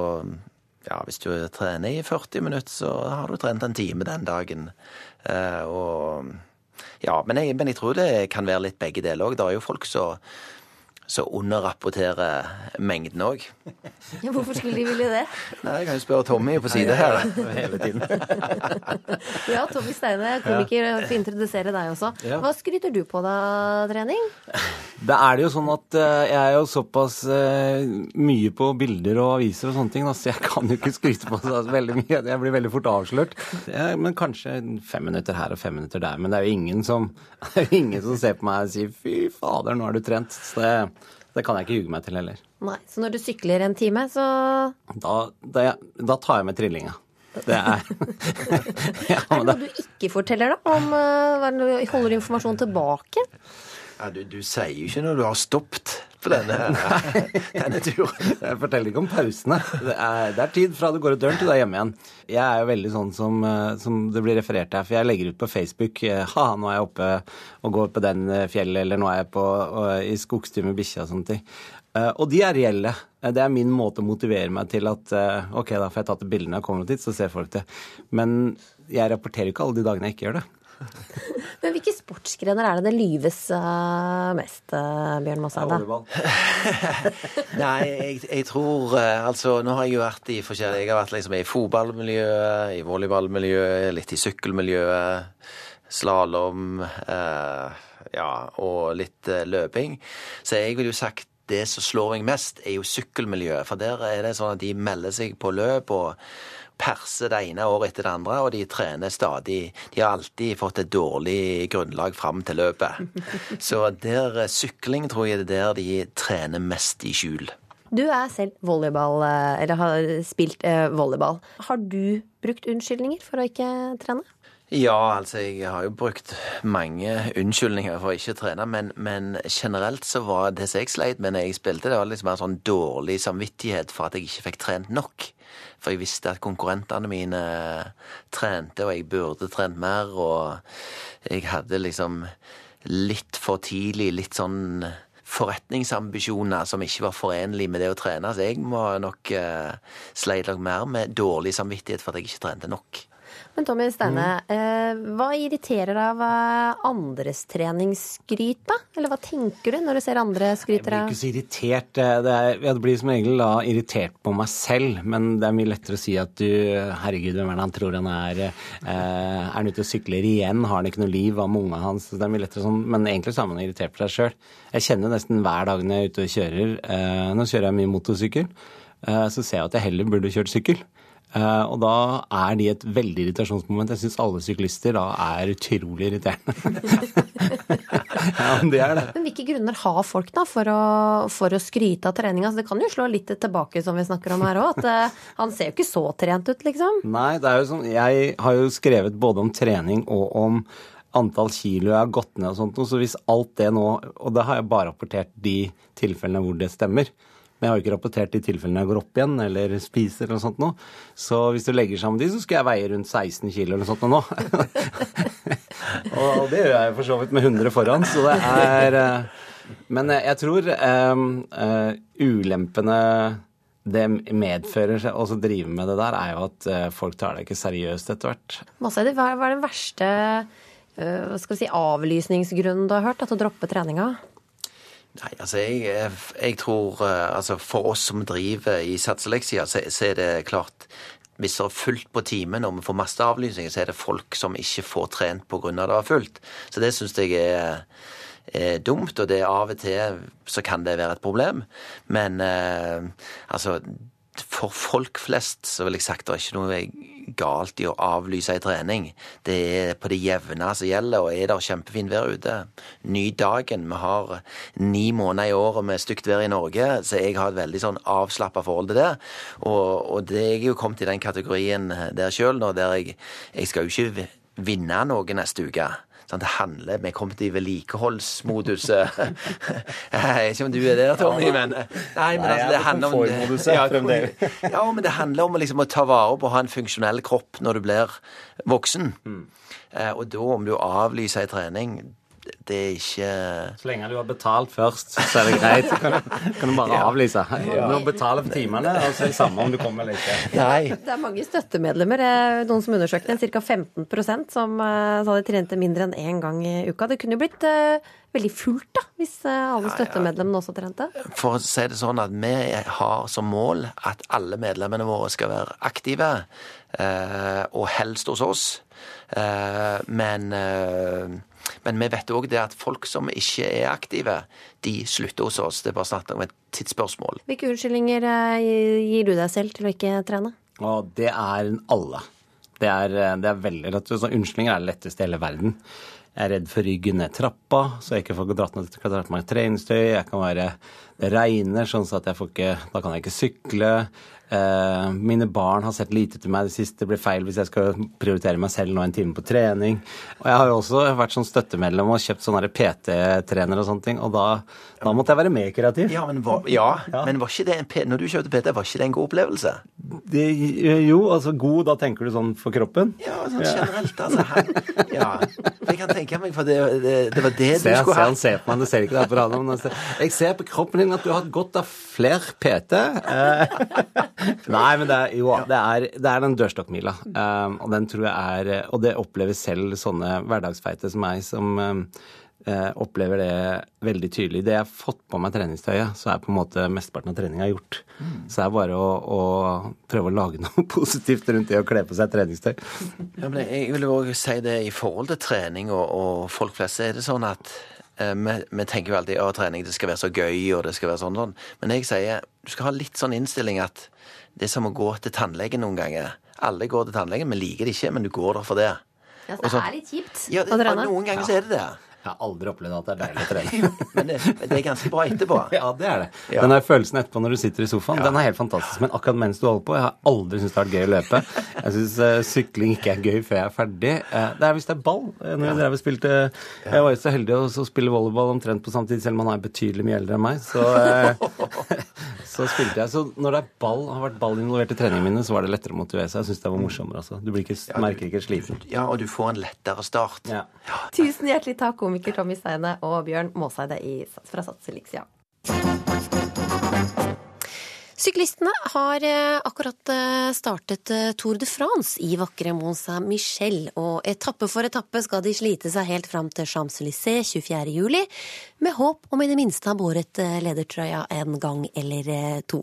Ja, hvis du trener i 40 minutter, så har du trent en time den dagen. Eh, og Ja, men jeg, men jeg tror det kan være litt begge deler òg. Det er jo folk som så underrapporterer mengden òg. Ja, hvorfor skulle de ville det? Nei, Jeg kan jo spørre Tommy på side her hele tiden. Ja, Tommy Steine, komiker, får introdusere deg også. Ja. Hva skryter du på da, trening? Da er det jo sånn at eh, jeg er jo såpass eh, mye på bilder og aviser og sånne ting, så jeg kan jo ikke skryte på så veldig mye. Jeg blir veldig fort avslørt. Ja, men kanskje fem minutter her og fem minutter der. Men det er jo ingen som, det er jo ingen som ser på meg og sier 'fy fader, nå har du trent'. Så det, det kan jeg ikke ljuge meg til heller. Nei, Så når du sykler en time, så Da, da, da tar jeg med trillinga. Det er ja, Er det noe du ikke forteller, da? Om, eh, hva er du holder informasjon tilbake? Ja, du, du sier jo ikke når du har stoppet på denne, denne turen. Jeg forteller ikke om pausene. Det er, det er tid fra du går ut døren til du er hjemme igjen. Jeg er jo veldig sånn som, eh, som det blir referert til her, for jeg legger ut på Facebook eh, ha, nå er jeg oppe og går på den eh, fjellet, eller nå er jeg på, og, i skogstur med bikkja og sånne ting. Og de er reelle. Det er min måte å motivere meg til at ok, da får jeg tatt bildene og kommer dit, så ser folk det. Men jeg rapporterer jo ikke alle de dagene jeg ikke gjør det. Men hvilke sportsgrener er det det lyves eh, mest, eh, Bjørn Mosseide? Nei, jeg, jeg tror eh, Altså, nå har jeg jo vært i forskjellige Jeg har vært liksom i fotballmiljøet, i volleyballmiljøet, litt i sykkelmiljøet, slalåm, eh, ja, og litt eh, løping. Så jeg vil jo sagt det som slår meg mest, er jo sykkelmiljøet. For der er det sånn at de melder seg på løp og perser det ene året etter det andre, og de trener stadig. De har alltid fått et dårlig grunnlag fram til løpet. Så der eh, sykling tror jeg det er der de trener mest i skjul. Du er selv volleyball, eh, eller har spilt eh, volleyball. Har du brukt unnskyldninger for å ikke trene? Ja, altså jeg har jo brukt mange unnskyldninger for å ikke trene, men, men generelt så var det som jeg sleit med når jeg spilte, det var liksom en sånn dårlig samvittighet for at jeg ikke fikk trent nok. For jeg visste at konkurrentene mine trente, og jeg burde trent mer, og jeg hadde liksom litt for tidlig litt sånn forretningsambisjoner som ikke var forenlig med det å trene. Så jeg må nok uh, sleit nok mer med dårlig samvittighet for at jeg ikke trente nok. Men Tommy Steine, eh, hva irriterer deg av eh, andres treningsskryt, da? Eller hva tenker du når du ser andre skryte Jeg blir ikke så irritert. Det er, jeg blir som regel da irritert på meg selv, men det er mye lettere å si at du Herregud, hvem er det han tror han er? Eh, er han ute og sykler igjen? Har han ikke noe liv? Hva med ungene hans? Det er mye lettere sånn, Men egentlig så er man irritert på seg sjøl. Jeg kjenner nesten hver dag når jeg er ute og kjører eh, Nå kjører jeg mye motorsykkel, eh, så ser jeg at jeg heller burde kjørt sykkel. Eh, og da er de et veldig irritasjonsmoment. Jeg syns alle syklister da er utrolig irriterende. ja, det er det. Men hvilke grunner har folk da for å, for å skryte av trening? Altså, det kan jo slå litt tilbake, som vi snakker om her òg. At uh, han ser jo ikke så trent ut, liksom. Nei, det er jo sånn Jeg har jo skrevet både om trening og om antall kilo jeg har gått ned og sånt noe. Så hvis alt det nå Og det har jeg bare rapportert de tilfellene hvor det stemmer. Men jeg har jo ikke rapportert de tilfellene jeg går opp igjen eller spiser eller noe sånt nå. Så hvis du legger sammen de, så skal jeg veie rundt 16 kilo eller noe sånt nå. og det gjør jeg for så vidt med 100 foran, så det er eh, Men jeg tror um, uh, ulempene det medfører seg å drive med det der, er jo at folk tar det ikke seriøst etter hvert. Hva er den verste hva skal vi si, avlysningsgrunnen du har hørt? At du dropper treninga? Nei, altså jeg, jeg tror eh, altså For oss som driver i satseleksia, så, så er det klart hvis det er fullt på timen og vi får masse avlysninger, så er det folk som ikke får trent pga. det var fullt. Så det syns jeg er, er, dumt, og det er av og til så kan det være et problem. Men eh, altså for folk flest så vil jeg sagt det er ikke noe galt i å avlyse ei trening. Det er på det jevne som gjelder, og er det kjempefint vær ute. Ny dagen. Vi har ni måneder i året med stygt vær i Norge, så jeg har et veldig sånn avslappa forhold til det. Og, og det, jeg er jo kommet i den kategorien der sjøl nå, der jeg, jeg skal jo ikke vinne noe neste uke. Sånn, det handler Vi er kommet i vedlikeholdsmodus. Jeg vet ikke om du er der, Tommy, men Nei, men altså, det handler om ja, ja, men det handler om liksom, å ta vare på å ha en funksjonell kropp når du blir voksen. Eh, Og da, om du avlyser ei trening det er ikke Så lenge du har betalt først, så er det greit. Så kan du, kan du bare Ja. avlyse. Ja. Du må betale for timene, og så er det samme om du kommer eller ikke. Nei. Det er mange støttemedlemmer. Noen som undersøkte en ca. 15% som eh, sa de trente mindre enn én gang i uka. Det kunne jo blitt uh, veldig fullt da, hvis eh, alle støttemedlemmene også trente. For å si det sånn at vi har som mål at alle medlemmene våre skal være aktive, eh, og helst hos oss. Eh, men, men vi vet òg at folk som ikke er aktive, de slutter hos oss. Det er bare snakk om et tidsspørsmål. Hvilke unnskyldninger eh, gir du deg selv til å ikke trene? Og det er alle. Det er, det er veldig lett. Så unnskyldninger er det letteste i hele verden. Jeg er redd for ryggen ned trappa, så jeg ikke får dratt ned på meg treningstøy. Jeg kan være Det regner, sånn at jeg får ikke Da kan jeg ikke sykle. Eh, mine barn har sett lite til meg det siste. Det blir feil hvis jeg skal prioritere meg selv nå en time på trening. Og jeg har jo også vært sånn støttemedlem og kjøpt sånne PT-trener og sånne ting, og da, da måtte jeg være mer kreativ. Ja, men, var, ja, men var ikke det en, når du kjøpte PT, var ikke det en god opplevelse? Det, jo, altså god, da tenker du sånn for kroppen? Ja, sånn generelt. Altså, Her, ja. Jeg kan tenke meg, for det, det, det var det Se, du skulle se, ha. han ser på meg, du ser ikke det på han. jeg ser- Jeg ser på kroppen din at du har hatt godt av flere PT. Eh, Nei, men det er jo det er, det er den dørstokkmila. Um, og den tror jeg er Og det opplever selv sånne hverdagsfeite som meg, som um, eh, opplever det veldig tydelig. Det jeg har fått på meg treningstøyet, så er på en måte mesteparten av treninga gjort. Så det er bare å, å prøve å lage noe positivt rundt det å kle på seg treningstøy. Ja, men jeg vil jo også si det i forhold til trening og, og folk flest, er det sånn at eh, vi, vi tenker jo alltid at trening det skal være så gøy, og det skal være sånn sånn. Men jeg sier du skal ha litt sånn innstilling at det er som å gå til tannlegen noen ganger. Alle går til tannlegen, vi liker det ikke, men du går der for det. Ja, så det er litt kjipt Ja, det, å trene. noen ganger så er det det. Jeg har aldri opplevd at det er deilig å trene. Men det, men det er ganske bra etterpå. Ja, det er det. Ja. Den der følelsen etterpå når du sitter i sofaen, den er helt fantastisk. Men akkurat mens du holder på, jeg har aldri syntes det har vært gøy å løpe. Jeg syns sykling ikke er gøy før jeg er ferdig. Uh, det er hvis det er ball. Eh, Når jeg, drev og spilte, jeg var jo så heldig å spille volleyball omtrent på samtidig, selv om han er betydelig mye eldre enn meg. Så, uh, så spilte jeg. Så når det er ball, har vært ball involvert i treningene mine, så var det lettere å motivere seg. Jeg syns det var morsommere. Altså. Du blir ikke, merker ikke sliten. Ja, og du får en lettere start. Ja. Tusen hjertelig takk, komiker Tommy Steine og Bjørn Måseide fra Sats Elixia. Syklistene har eh, akkurat eh, startet eh, Tour de France i vakre Mont Saint-Michel, og etappe for etappe skal de slite seg helt fram til Champs-Élysées 24. juli, med håp om i det minste ha båret ledertrøya en gang eller to.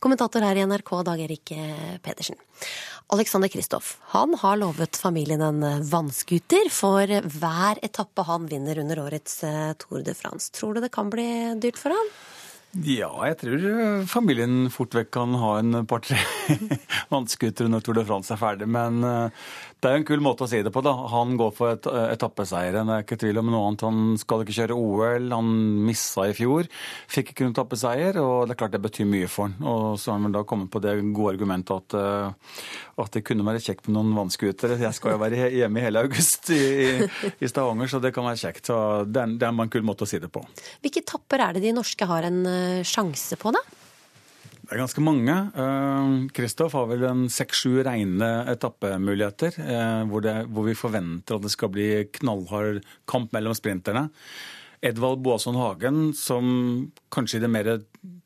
Kommentator her i NRK, Dag Erik Pedersen. Alexander Kristoff, han har lovet familien en vannskuter for hver etappe han vinner under årets Tour de France. Tror du det kan bli dyrt for han? Ja, jeg tror eh, familien fort vekk kan ha en par-tre vannskutere når Tour de France er ferdig. Men eh, det er jo en kul måte å si det på, da. Han går for et, eh, etappeseieren. Det er ikke tvil om noe annet. Han skal ikke kjøre OL. Han missa i fjor. Fikk ikke noen etappeseier, og det er klart det betyr mye for han. Og så har han vel da kommet på det gode argumentet at, at det kunne være kjekt med noen vannskutere. Jeg skal jo være hjemme i hele august i, i, i Stavanger, så det kan være kjekt. Så det er, det er en kul måte å si det på. Hvilke tapper er det de norske har en sjanse på, da? Det er ganske mange. Kristoff har vel en seks-sju rene etappemuligheter, eh, hvor, det, hvor vi forventer at det skal bli knallhard kamp mellom sprinterne. Edvald Boasson Hagen, som kanskje i det mer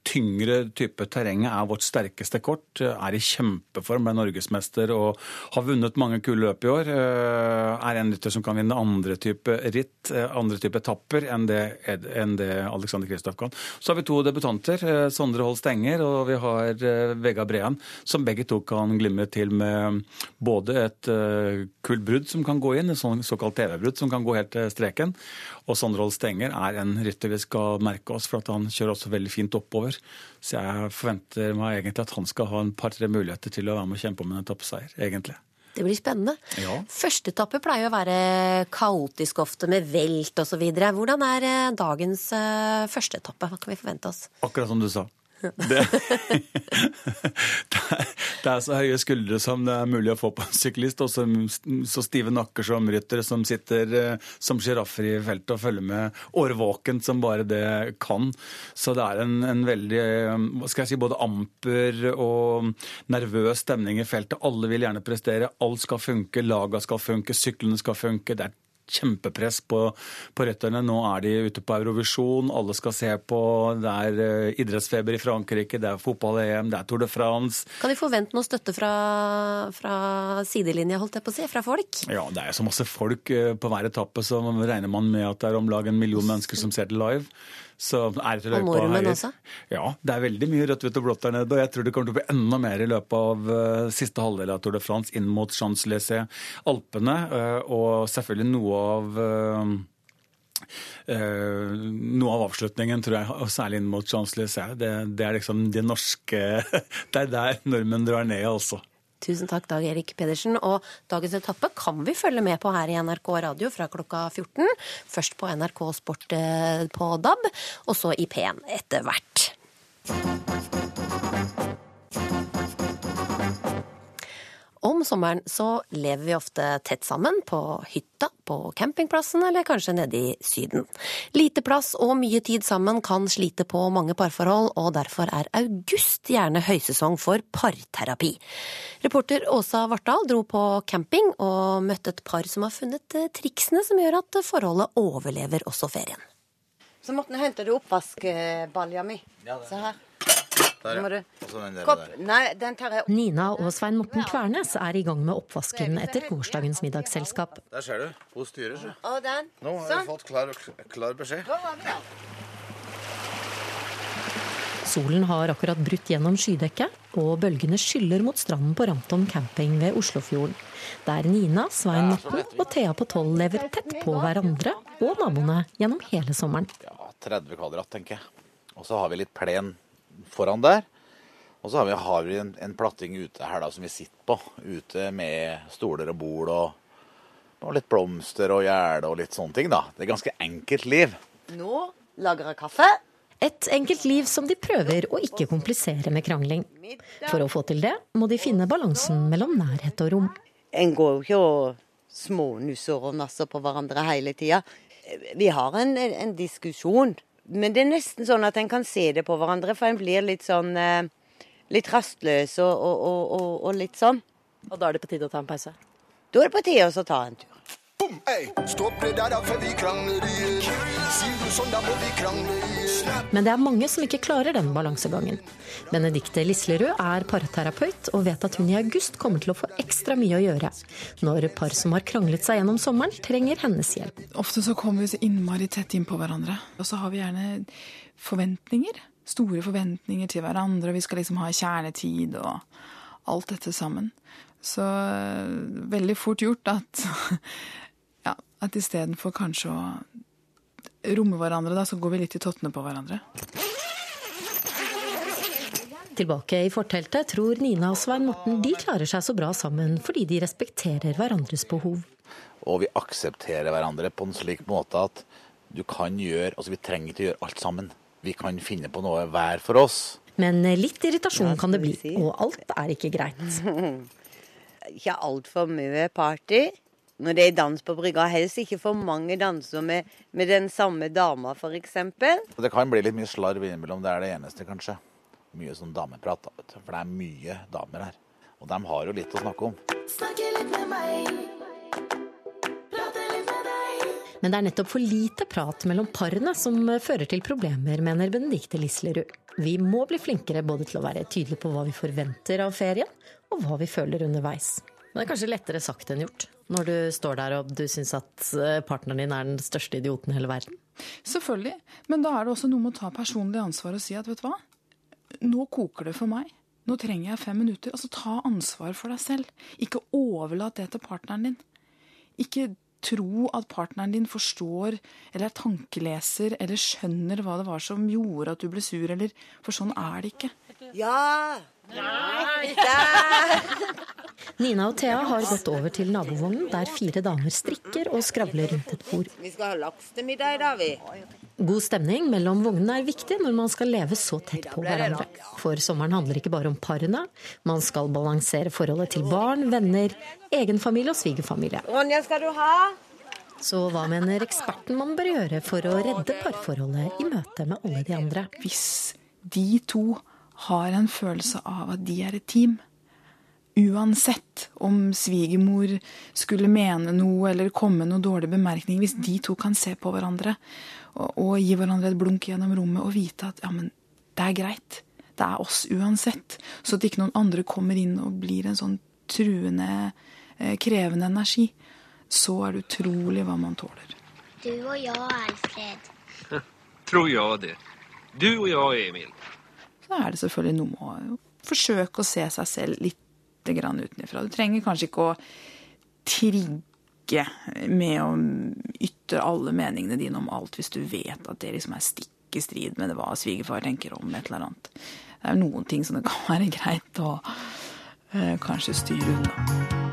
tyngre type terrenget er vårt sterkeste kort, er i kjempeform, ble norgesmester og har vunnet mange kule løp i år. Eh, Er en rytter som kan vinne andre type ritt, eh, andre type etapper enn det, enn det Alexander Kristoff kan. Så har vi to debutanter, eh, Sondre Holst Stenger og vi har eh, Vegard Breen, som begge to kan glimre til med både et eh, kult brudd som kan gå inn, et sånn såkalt TV-brudd som kan gå helt til streken. Og Sondre Holt Stenger er en rytter vi skal merke oss, for at han kjører også veldig fint oppover. Så jeg forventer meg egentlig at han skal ha en par-tre muligheter til å være med og kjempe om en etappeseier, egentlig. Det blir spennende. Ja. Første etappe pleier å være kaotisk ofte, med velt osv. Hvordan er eh, dagens eh, første etappe? Hva kan vi forvente oss? Akkurat som du sa. Det, det, er, så høye skuldre som det er mulig å få på en syklist, og så, så stive nakker som ryttere som sitter eh, som sjiraffer i feltet og følger med årvåkent som bare det kan. Så det er en, en veldig eh, hva skal jeg si, både amper og nervøs stemning i feltet. Alle vil gjerne prestere. Alt skal funke, laga skal funke, syklene skal funke. Det er kjempepress på, på rytterne. Nå er de ute på Eurovisjon, alle skal se på. Det er eh, idrettsfeber i Frankrike, det er fotball-EM, det er Tour de France. Kan de forvente noe støtte fra, fra sidelinja, holdt jeg på å si, fra folk? Ja, det er så masse folk eh, på hver etappe, så regner man med at det er om lag en million mennesker som ser det live. Så er det Og nordmenn også? Ja, det er veldig mye rødt, hvitt og blått der nede. Og jeg tror det kommer til å bli enda mer i løpet av uh, siste halvdel av Tour de France inn mot Champs-Élysées, Alpene, uh, og selvfølgelig noe av uh, Uh, noe av avslutningen, tror jeg, og særlig inn mot Champs-Élysées. Det, det er liksom det norske Det er der nordmenn drar ned, altså. Tusen takk, Dag Erik Pedersen. Og dagens etappe kan vi følge med på her i NRK Radio fra klokka 14. Først på NRK Sport eh, på DAB, og så i P1 etter hvert. Om sommeren så lever vi ofte tett sammen på hytta, på campingplassen eller kanskje nede i Syden. Lite plass og mye tid sammen kan slite på mange parforhold, og derfor er august gjerne høysesong for parterapi. Reporter Åsa Vartdal dro på camping og møtte et par som har funnet eh, triksene som gjør at forholdet overlever også ferien. Så Morten, henter du oppvaskbalja mi? Ja, det. Se her. Der, ja. du- den der, Kopp. Nei, den tar jeg Nina og Svein Morten Kvernes er i gang med oppvasken etter gårsdagens middagsselskap. Der ser du. Hun styrer seg. Og den. Nå har Sånn. vi fått klar, klar beskjed. Solen har akkurat brutt gjennom skydekket, og bølgene skyller mot stranden på Ramton camping ved Oslofjorden. Der Nina, Svein Morten og Thea på tolv lever tett på hverandre og naboene gjennom hele sommeren. Ja, 30 kvadrat, tenker jeg. Og så har vi litt plen foran der. Og så har vi, har vi en, en platting ute her da, som vi sitter på. Ute med stoler og bord og, og litt blomster og gjerde og litt sånne ting. da. Det er ganske enkelt liv. Nå lager jeg kaffe. Et enkelt liv som de prøver å ikke komplisere med krangling. For å få til det må de finne balansen mellom nærhet og rom. En går jo ikke og smånusser og nasser på hverandre hele tida. Vi har en, en, en diskusjon, men det er nesten sånn at en kan se det på hverandre, for en blir litt sånn eh, Litt rastløs og, og, og, og, og litt sånn. Og da er det på tide å ta en pause? Da er det på tide å ta en tur. Ey, stopp det der, da, for vi krangler igjen. Sier du sånn, da må vi krangle igjen. Men det er mange som ikke klarer den balansegangen. Benedikte Lislerød er parterapeut og vet at hun i august kommer til å få ekstra mye å gjøre når par som har kranglet seg gjennom sommeren, trenger hennes hjelp. Ofte så kommer vi så innmari tett innpå hverandre. Og så har vi gjerne forventninger. Store forventninger til hverandre. Vi skal liksom ha kjernetid og alt dette sammen. Så øh, veldig fort gjort at ja, at istedenfor kanskje å romme hverandre, da, så går vi litt i tottene på hverandre. Tilbake i forteltet tror Nina og Svein Morten de klarer seg så bra sammen fordi de respekterer hverandres behov. Og vi aksepterer hverandre på en slik måte at du kan gjøre Altså, vi trenger ikke gjøre alt sammen. Vi kan finne på noe hver for oss. Men litt irritasjon kan det bli, og alt er ikke greit. ikke altfor mye party. Når det er dans på brygga, helst ikke for mange danser med, med den samme dama, f.eks. Det kan bli litt mye slarv innimellom. Det er det eneste, kanskje. Mye sånn dameprat. da, vet du. For det er mye damer her. Og de har jo litt å snakke om. Men det er nettopp for lite prat mellom parene som fører til problemer, mener Benedicte Lislerud. Vi må bli flinkere både til å være tydelige på hva vi forventer av ferien, og hva vi føler underveis. Men det er kanskje lettere sagt enn gjort, når du står der og du syns at eh, partneren din er den største idioten i hele verden. Selvfølgelig. Men da er det også noe med å ta personlig ansvar og si at vet du hva, nå koker det for meg. Nå trenger jeg fem minutter. Altså ta ansvar for deg selv. Ikke overlat det til partneren din. Ikke tro at partneren din forstår eller er tankeleser eller skjønner hva det var som gjorde at du ble sur, eller For sånn er det ikke. Ja! Nina og Thea har gått over til nabovognen, der fire damer strikker og skravler rundt et bord. Vi skal ha laks til middag i dag, vi. God stemning mellom vognene er viktig når man skal leve så tett på hverandre. For sommeren handler ikke bare om parene. Man skal balansere forholdet til barn, venner, egen familie og svigerfamilie. Ronja, skal du ha? Så hva mener eksperten man bør gjøre for å redde parforholdet i møte med alle de andre? Hvis de to har en følelse av at de er et team, uansett om svigermor skulle mene noe eller komme med noe dårlig bemerkning, hvis de to kan se på hverandre og, og gi hverandre et blunk gjennom rommet og vite at ja, men det er greit, det er oss uansett, så at ikke noen andre kommer inn og blir en sånn truende, eh, krevende energi, så er det utrolig hva man tåler. Du og jeg, Alfred. Tror jeg det. Du og jeg, Emil. Så er det selvfølgelig noe med å forsøke å se seg selv litt grann utenfra. Du trenger kanskje ikke å trigge med å ytre alle meningene dine om alt hvis du vet at det liksom er stikk i strid med hva svigerfar tenker om et eller annet. Det er noen ting som det kan være greit å eh, kanskje styre unna.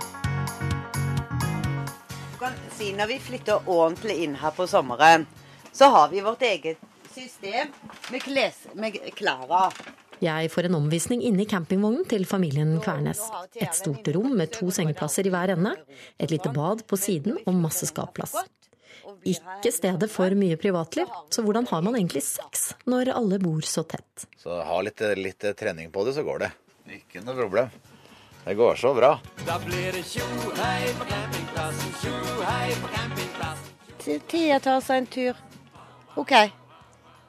Når vi flytter ordentlig inn her på sommeren, så har vi vårt eget system med, kles, med Klara. Jeg får en omvisning inne i campingvognen til familien Kvernes. Et stort rom med to sengeplasser i hver ende, et lite bad på siden og masse skapplass. Ikke stedet for mye privatliv, så hvordan har man egentlig sex når alle bor så tett? Så ha litt, litt trening på det, så går det. Ikke noe problem. Det går så bra. Da blir det tjohei på campingplassen, tjohei på campingplassen. Thea tar seg en tur. OK.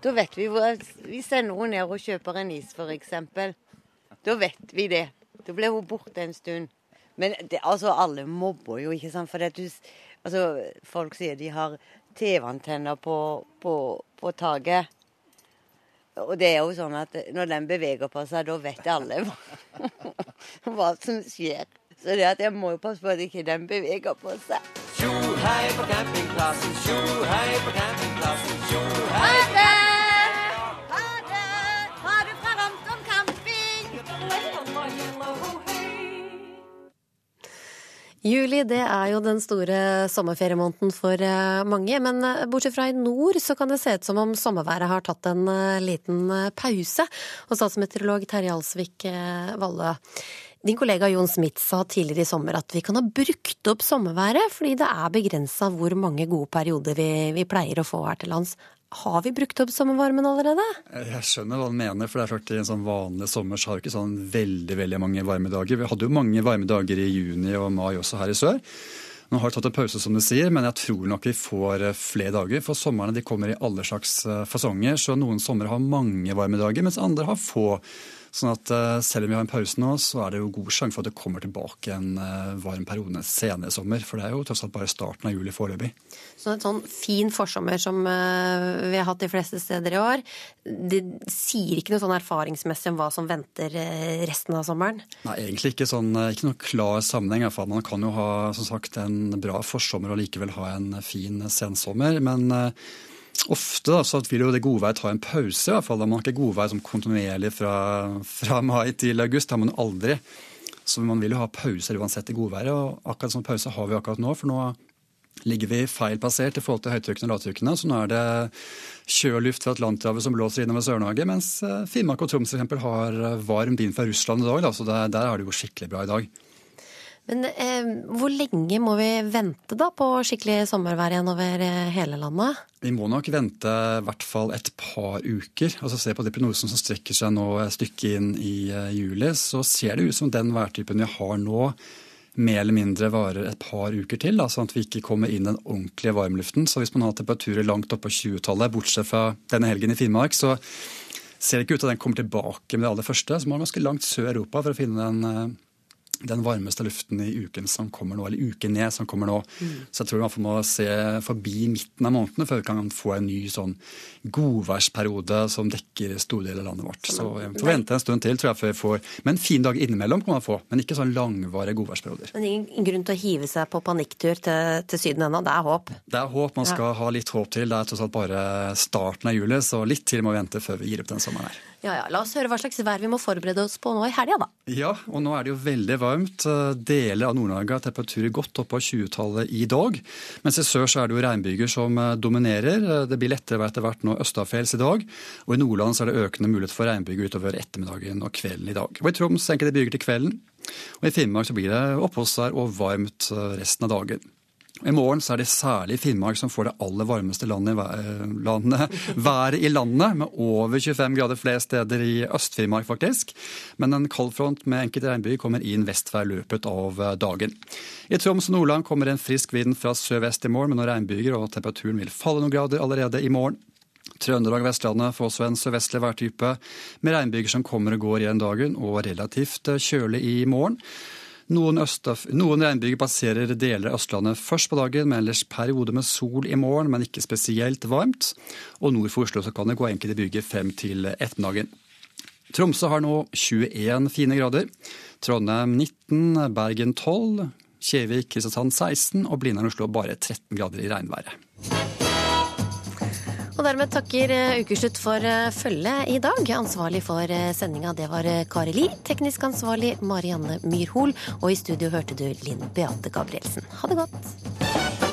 Da vet vi hvor Hvis noen ned og kjøper en is, f.eks. Da vet vi det. Da blir hun borte en stund. Men det, altså, alle mobber jo, ikke sant. For du, altså, folk sier de har TV-antenner på, på, på taket. Og det er jo sånn at når den beveger på seg, da vet alle hva, som skjer. Så det at jeg må jo passe på at ikke den beveger på seg. Tjohei på campingplassen, tjohei på campingplassen, tjo tjohei Juli det er jo den store sommerferiemåneden for eh, mange, men eh, bortsett fra i nord så kan det se ut som om sommerværet har tatt en eh, liten pause. Og statsmeteorolog Terje Alsvik Valle, din kollega Jon Smith sa tidligere i sommer at vi kan ha brukt opp sommerværet fordi det er begrensa hvor mange gode perioder vi, vi pleier å få her til lands. Har vi brukt opp sommervarmen allerede? Jeg skjønner hva han mener, for det er klart i en sånn vanlig sommer så har vi ikke sånn veldig veldig mange varme dager. Vi hadde jo mange varme dager i juni og mai også her i sør. Nå har vi tatt en pause, som du sier, men jeg tror nok vi får eh, flere dager. For somrene de kommer i alle slags eh, fasonger, så noen somre har mange varme dager, mens andre har få. Sånn at eh, selv om vi har en pause nå, så er det jo god sjanse for at det kommer tilbake en eh, varm periode senere sommer. For det er jo tross alt bare starten av juli foreløpig. Så en sånn fin forsommer som eh, vi har hatt de fleste steder i år, det sier ikke noe sånn erfaringsmessig om hva som venter resten av sommeren? Nei, egentlig ikke sånn, ikke noe klar sammenheng. i hvert fall. Man kan jo ha som sagt, en bra forsommer og likevel ha en fin sensommer. Men Ofte da, så vil jo det godværet ta en pause, i hvert fall. Da man har ikke godvær som kontinuerlig fra, fra mai til august. Det har man aldri. Så man vil jo ha pauser uansett i godværet, og akkurat sånn pause har vi akkurat nå. For nå ligger vi feil plassert i forhold til høytrykkene og lavtrykkene. Så nå er det kjøluft fra Atlanterhavet som blåser innover Sør-Norge, mens eh, Finnmark og Troms f.eks. har varm vind fra Russland i dag. Da, så der, der er det jo skikkelig bra i dag. Men eh, hvor lenge må vi vente da på skikkelig sommervær igjen over eh, hele landet? Vi må nok vente i hvert fall et par uker. Altså Se på de prognosene som strekker seg nå et stykke inn i uh, juli, så ser det ut som den værtypen vi har nå, mer eller mindre varer et par uker til. Da, sånn at vi ikke kommer inn den ordentlige varmluften. Så hvis man har temperaturer langt oppe på 20-tallet, bortsett fra denne helgen i Finnmark, så ser det ikke ut til at den kommer tilbake med det aller første. Så må man ganske langt sør Europa for å finne den uh, den varmeste luften i uken som kommer nå, eller uken ned som kommer nå. Mm. Så jeg tror vi hvert må se forbi midten av månedene før vi kan få en ny sånn godværsperiode som dekker store deler av landet vårt. Så vi får vente en stund til, tror jeg, før vi får Men en fin dag innimellom kan man få, men ikke sånn langvarige godværsperioder. Men ingen grunn til å hive seg på panikktur til, til Syden ennå? Det er håp? Det er håp man skal ja. ha litt håp til. Det er tross alt bare starten av juli, så litt til må vi vente før vi gir opp den sommeren her. Ja, ja. La oss høre hva slags vær vi må forberede oss på nå i helga, da. Ja, og nå er det jo veldig varmt. Deler av Nord-Norge har temperaturer godt opp av 20-tallet i dag. Mens i sør så er det jo regnbyger som eh, dominerer. Det blir lettere etter hvert nå østafjells i dag. Og i Nordland så er det økende mulighet for regnbyger utover ettermiddagen og kvelden i dag. Og i Troms enkelte byger til kvelden. Og i Finnmark så blir det oppholdsvær og varmt eh, resten av dagen. I morgen så er det særlig Finnmark som får det aller varmeste landet, landet, været i landet, med over 25 grader flere steder i Øst-Finnmark, faktisk. Men en kaldfront med enkelte regnbyger kommer inn vest i løpet av eh, dagen. I Troms og Nordland kommer en frisk vind fra sørvest i morgen med noen regnbyger, og temperaturen vil falle noen grader allerede i morgen. Trøndelag og Vestlandet får også en sørvestlig værtype med regnbyger som kommer og går igjen dagen, og relativt eh, kjølig i morgen. Noen, noen regnbyger passerer deler av Østlandet først på dagen, men ellers perioder med sol i morgen, men ikke spesielt varmt. Og nord for Oslo kan det gå enkelte byger frem til ettermiddagen. Tromsø har nå 21 fine grader. Trondheim 19, Bergen 12, Kjevik, Kristiansand 16 og Blindern Oslo bare 13 grader i regnværet. Og dermed takker eh, Ukeslutt for eh, følget i dag. Ansvarlig for eh, sendinga det var Kari Li. Teknisk ansvarlig Marianne Myrhol. Og i studio hørte du Linn Beate Gabrielsen. Ha det godt.